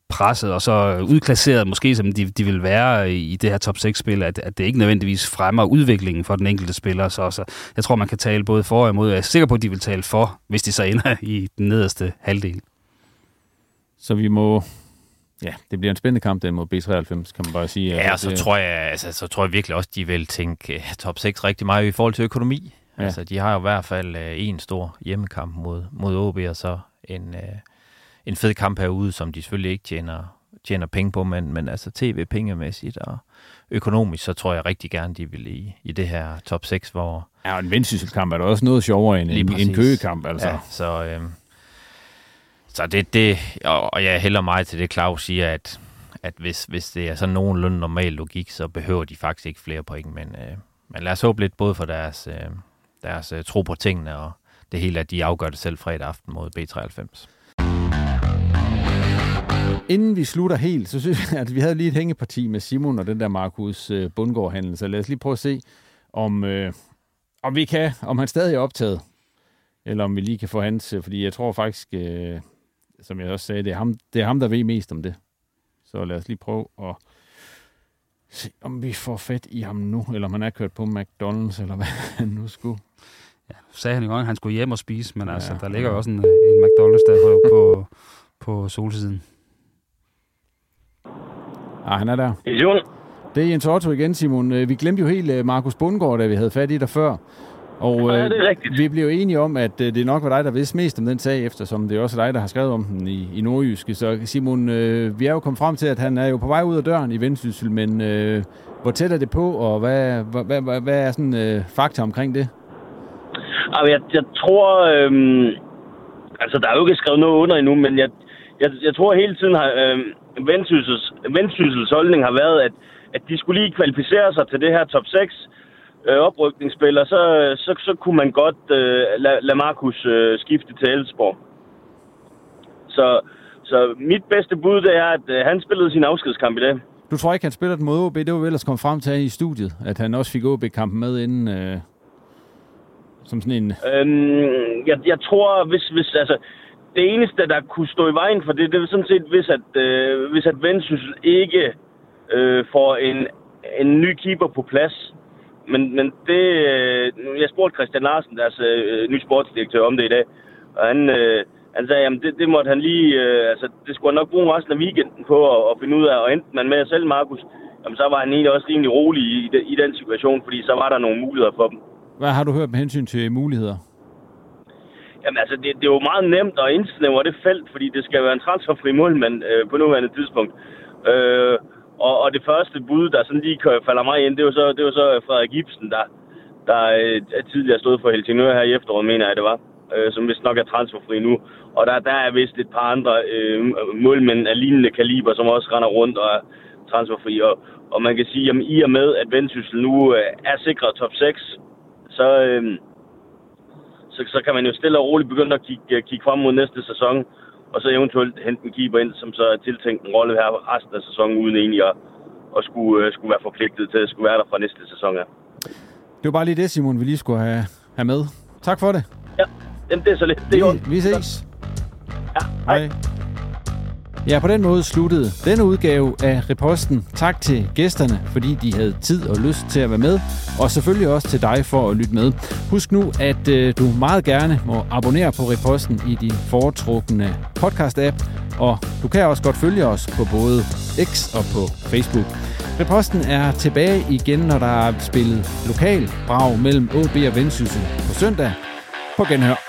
S2: presset og så udklasseret, måske som de, de vil være i det her top 6-spil, at, at det ikke nødvendigvis fremmer udviklingen for den enkelte spiller. Så, så jeg tror, man kan tale både for og imod. Jeg er sikker på, at de vil tale for, hvis de så ender i den nederste halvdel.
S1: Så vi må... Ja, det bliver en spændende kamp den mod B93, kan man bare sige.
S3: Ja, og så, tror jeg, altså, så tror jeg virkelig også, de vil tænke uh, top 6 rigtig meget i forhold til økonomi. Ja. Altså, de har jo i hvert fald uh, en stor hjemmekamp mod, mod OB, og så en, uh, en fed kamp herude, som de selvfølgelig ikke tjener, tjener penge på, men, men altså tv-pengemæssigt og økonomisk, så tror jeg rigtig gerne, de vil i, i det her top 6, hvor...
S1: Ja, en vendsysselkamp er da også noget sjovere end en, en køgekamp, altså. Ja,
S3: så, øhm, så det, det, og, og jeg hælder meget til det, Claus siger, at, at hvis, hvis det er sådan nogenlunde normal logik, så behøver de faktisk ikke flere point, men, øh, men lad os håbe lidt både for deres, øh, deres øh, tro på tingene, og det hele, at de afgør det selv fredag aften mod B93.
S1: Inden vi slutter helt, så synes jeg, at vi havde lige et hængeparti med Simon og den der Markus øh, Bundgaard-handel, så lad os lige prøve at se, om, øh, om vi kan, om han stadig er optaget, eller om vi lige kan få hans, øh, fordi jeg tror faktisk, øh, som jeg også sagde, det er, ham, det er ham, der ved mest om det. Så lad os lige prøve at se, om vi får fat i ham nu, eller om han er kørt på McDonald's, eller hvad han nu skulle.
S2: Ja, sagde han jo at han skulle hjem og spise, men altså, ja, altså, der ligger jo også en, en McDonald's der på, på, på solsiden.
S1: Ah, han er der.
S9: Simon.
S1: Det er Jens Otto igen, Simon. Øh, vi glemte jo helt øh, Markus Bundgaard, da vi havde fat i dig før. Og
S9: ja, det er rigtigt.
S1: vi blev enige om, at det nok var dig, der vidste mest om den sag, eftersom det er også dig, der har skrevet om den i, i Nordjyske. Så Simon, øh, vi er jo kommet frem til, at han er jo på vej ud af døren i Vendsyssel, men øh, hvor tæt er det på, og hvad, hvad, hvad, hvad er sådan øh, fakta omkring det?
S9: Jeg, jeg tror, øh, altså der er jo ikke skrevet noget under endnu, men jeg, jeg, jeg tror hele tiden har... Øh, Vendsyssels, Vendsyssels holdning har været, at, at de skulle lige kvalificere sig til det her top 6 øh, oprykningsspil, og så, så, så kunne man godt øh, lade la Markus øh, skifte til Elsborg. Så, så mit bedste bud det er, at øh, han spillede sin afskedskamp i dag.
S1: Du tror ikke, han spiller den mod OB? Det var vel ellers kommet frem til i studiet, at han også fik OB-kampen med inden... Øh, som sådan en...
S9: Øhm, jeg, jeg tror, hvis, hvis altså, det eneste, der kunne stå i vejen for det, det er sådan set, hvis at, øh, hvis at Vendsyssel ikke øh, får en, en ny keeper på plads. Men, men det, øh, jeg spurgte Christian Larsen, deres øh, nye sportsdirektør, om det i dag, og han, øh, han sagde, at det, det måtte han lige, øh, altså det skulle han nok bruge resten af weekenden på at, at finde ud af, og enten man med selv, Markus, jamen så var han egentlig også rimelig rolig i, i den situation, fordi så var der nogle muligheder for dem.
S1: Hvad har du hørt med hensyn til muligheder?
S9: Jamen altså, det, det er jo meget nemt at indsnævre det felt, fordi det skal være en transferfri målmand øh, på nuværende tidspunkt. Øh, og, og det første bud, der sådan lige falder mig ind, det er jo så, det er jo så øh, Frederik Ibsen, der, der øh, tidligere stod for Helsingør her i efteråret, mener jeg det var. Øh, som vist nok er transferfri nu. Og der, der er vist et par andre øh, målmænd af lignende kaliber, som også render rundt og er transferfri. Og, og man kan sige, at i og med, at Vendsyssel nu øh, er sikret top 6, så, øh, så, så kan man jo stille og roligt begynde at kigge, øh, kigge frem mod næste sæson, og så eventuelt hente en keeper ind, som så er tiltænkt en rolle her resten af sæsonen, uden egentlig at, at skulle, uh, skulle være forpligtet til at skulle være der fra næste sæson her.
S1: Det var bare lige det, Simon, vi lige skulle have, have med. Tak for det.
S9: Ja, Jamen, det er så lidt. Det er
S1: vi, vi ses.
S9: Ja,
S1: hej. hej. Ja, på den måde sluttede denne udgave af Reposten. Tak til gæsterne, fordi de havde tid og lyst til at være med, og selvfølgelig også til dig for at lytte med. Husk nu, at øh, du meget gerne må abonnere på Reposten i din foretrukne podcast-app, og du kan også godt følge os på både X og på Facebook. Reposten er tilbage igen, når der er spillet lokal brag mellem AB og Vendsyssel på søndag. På genhør.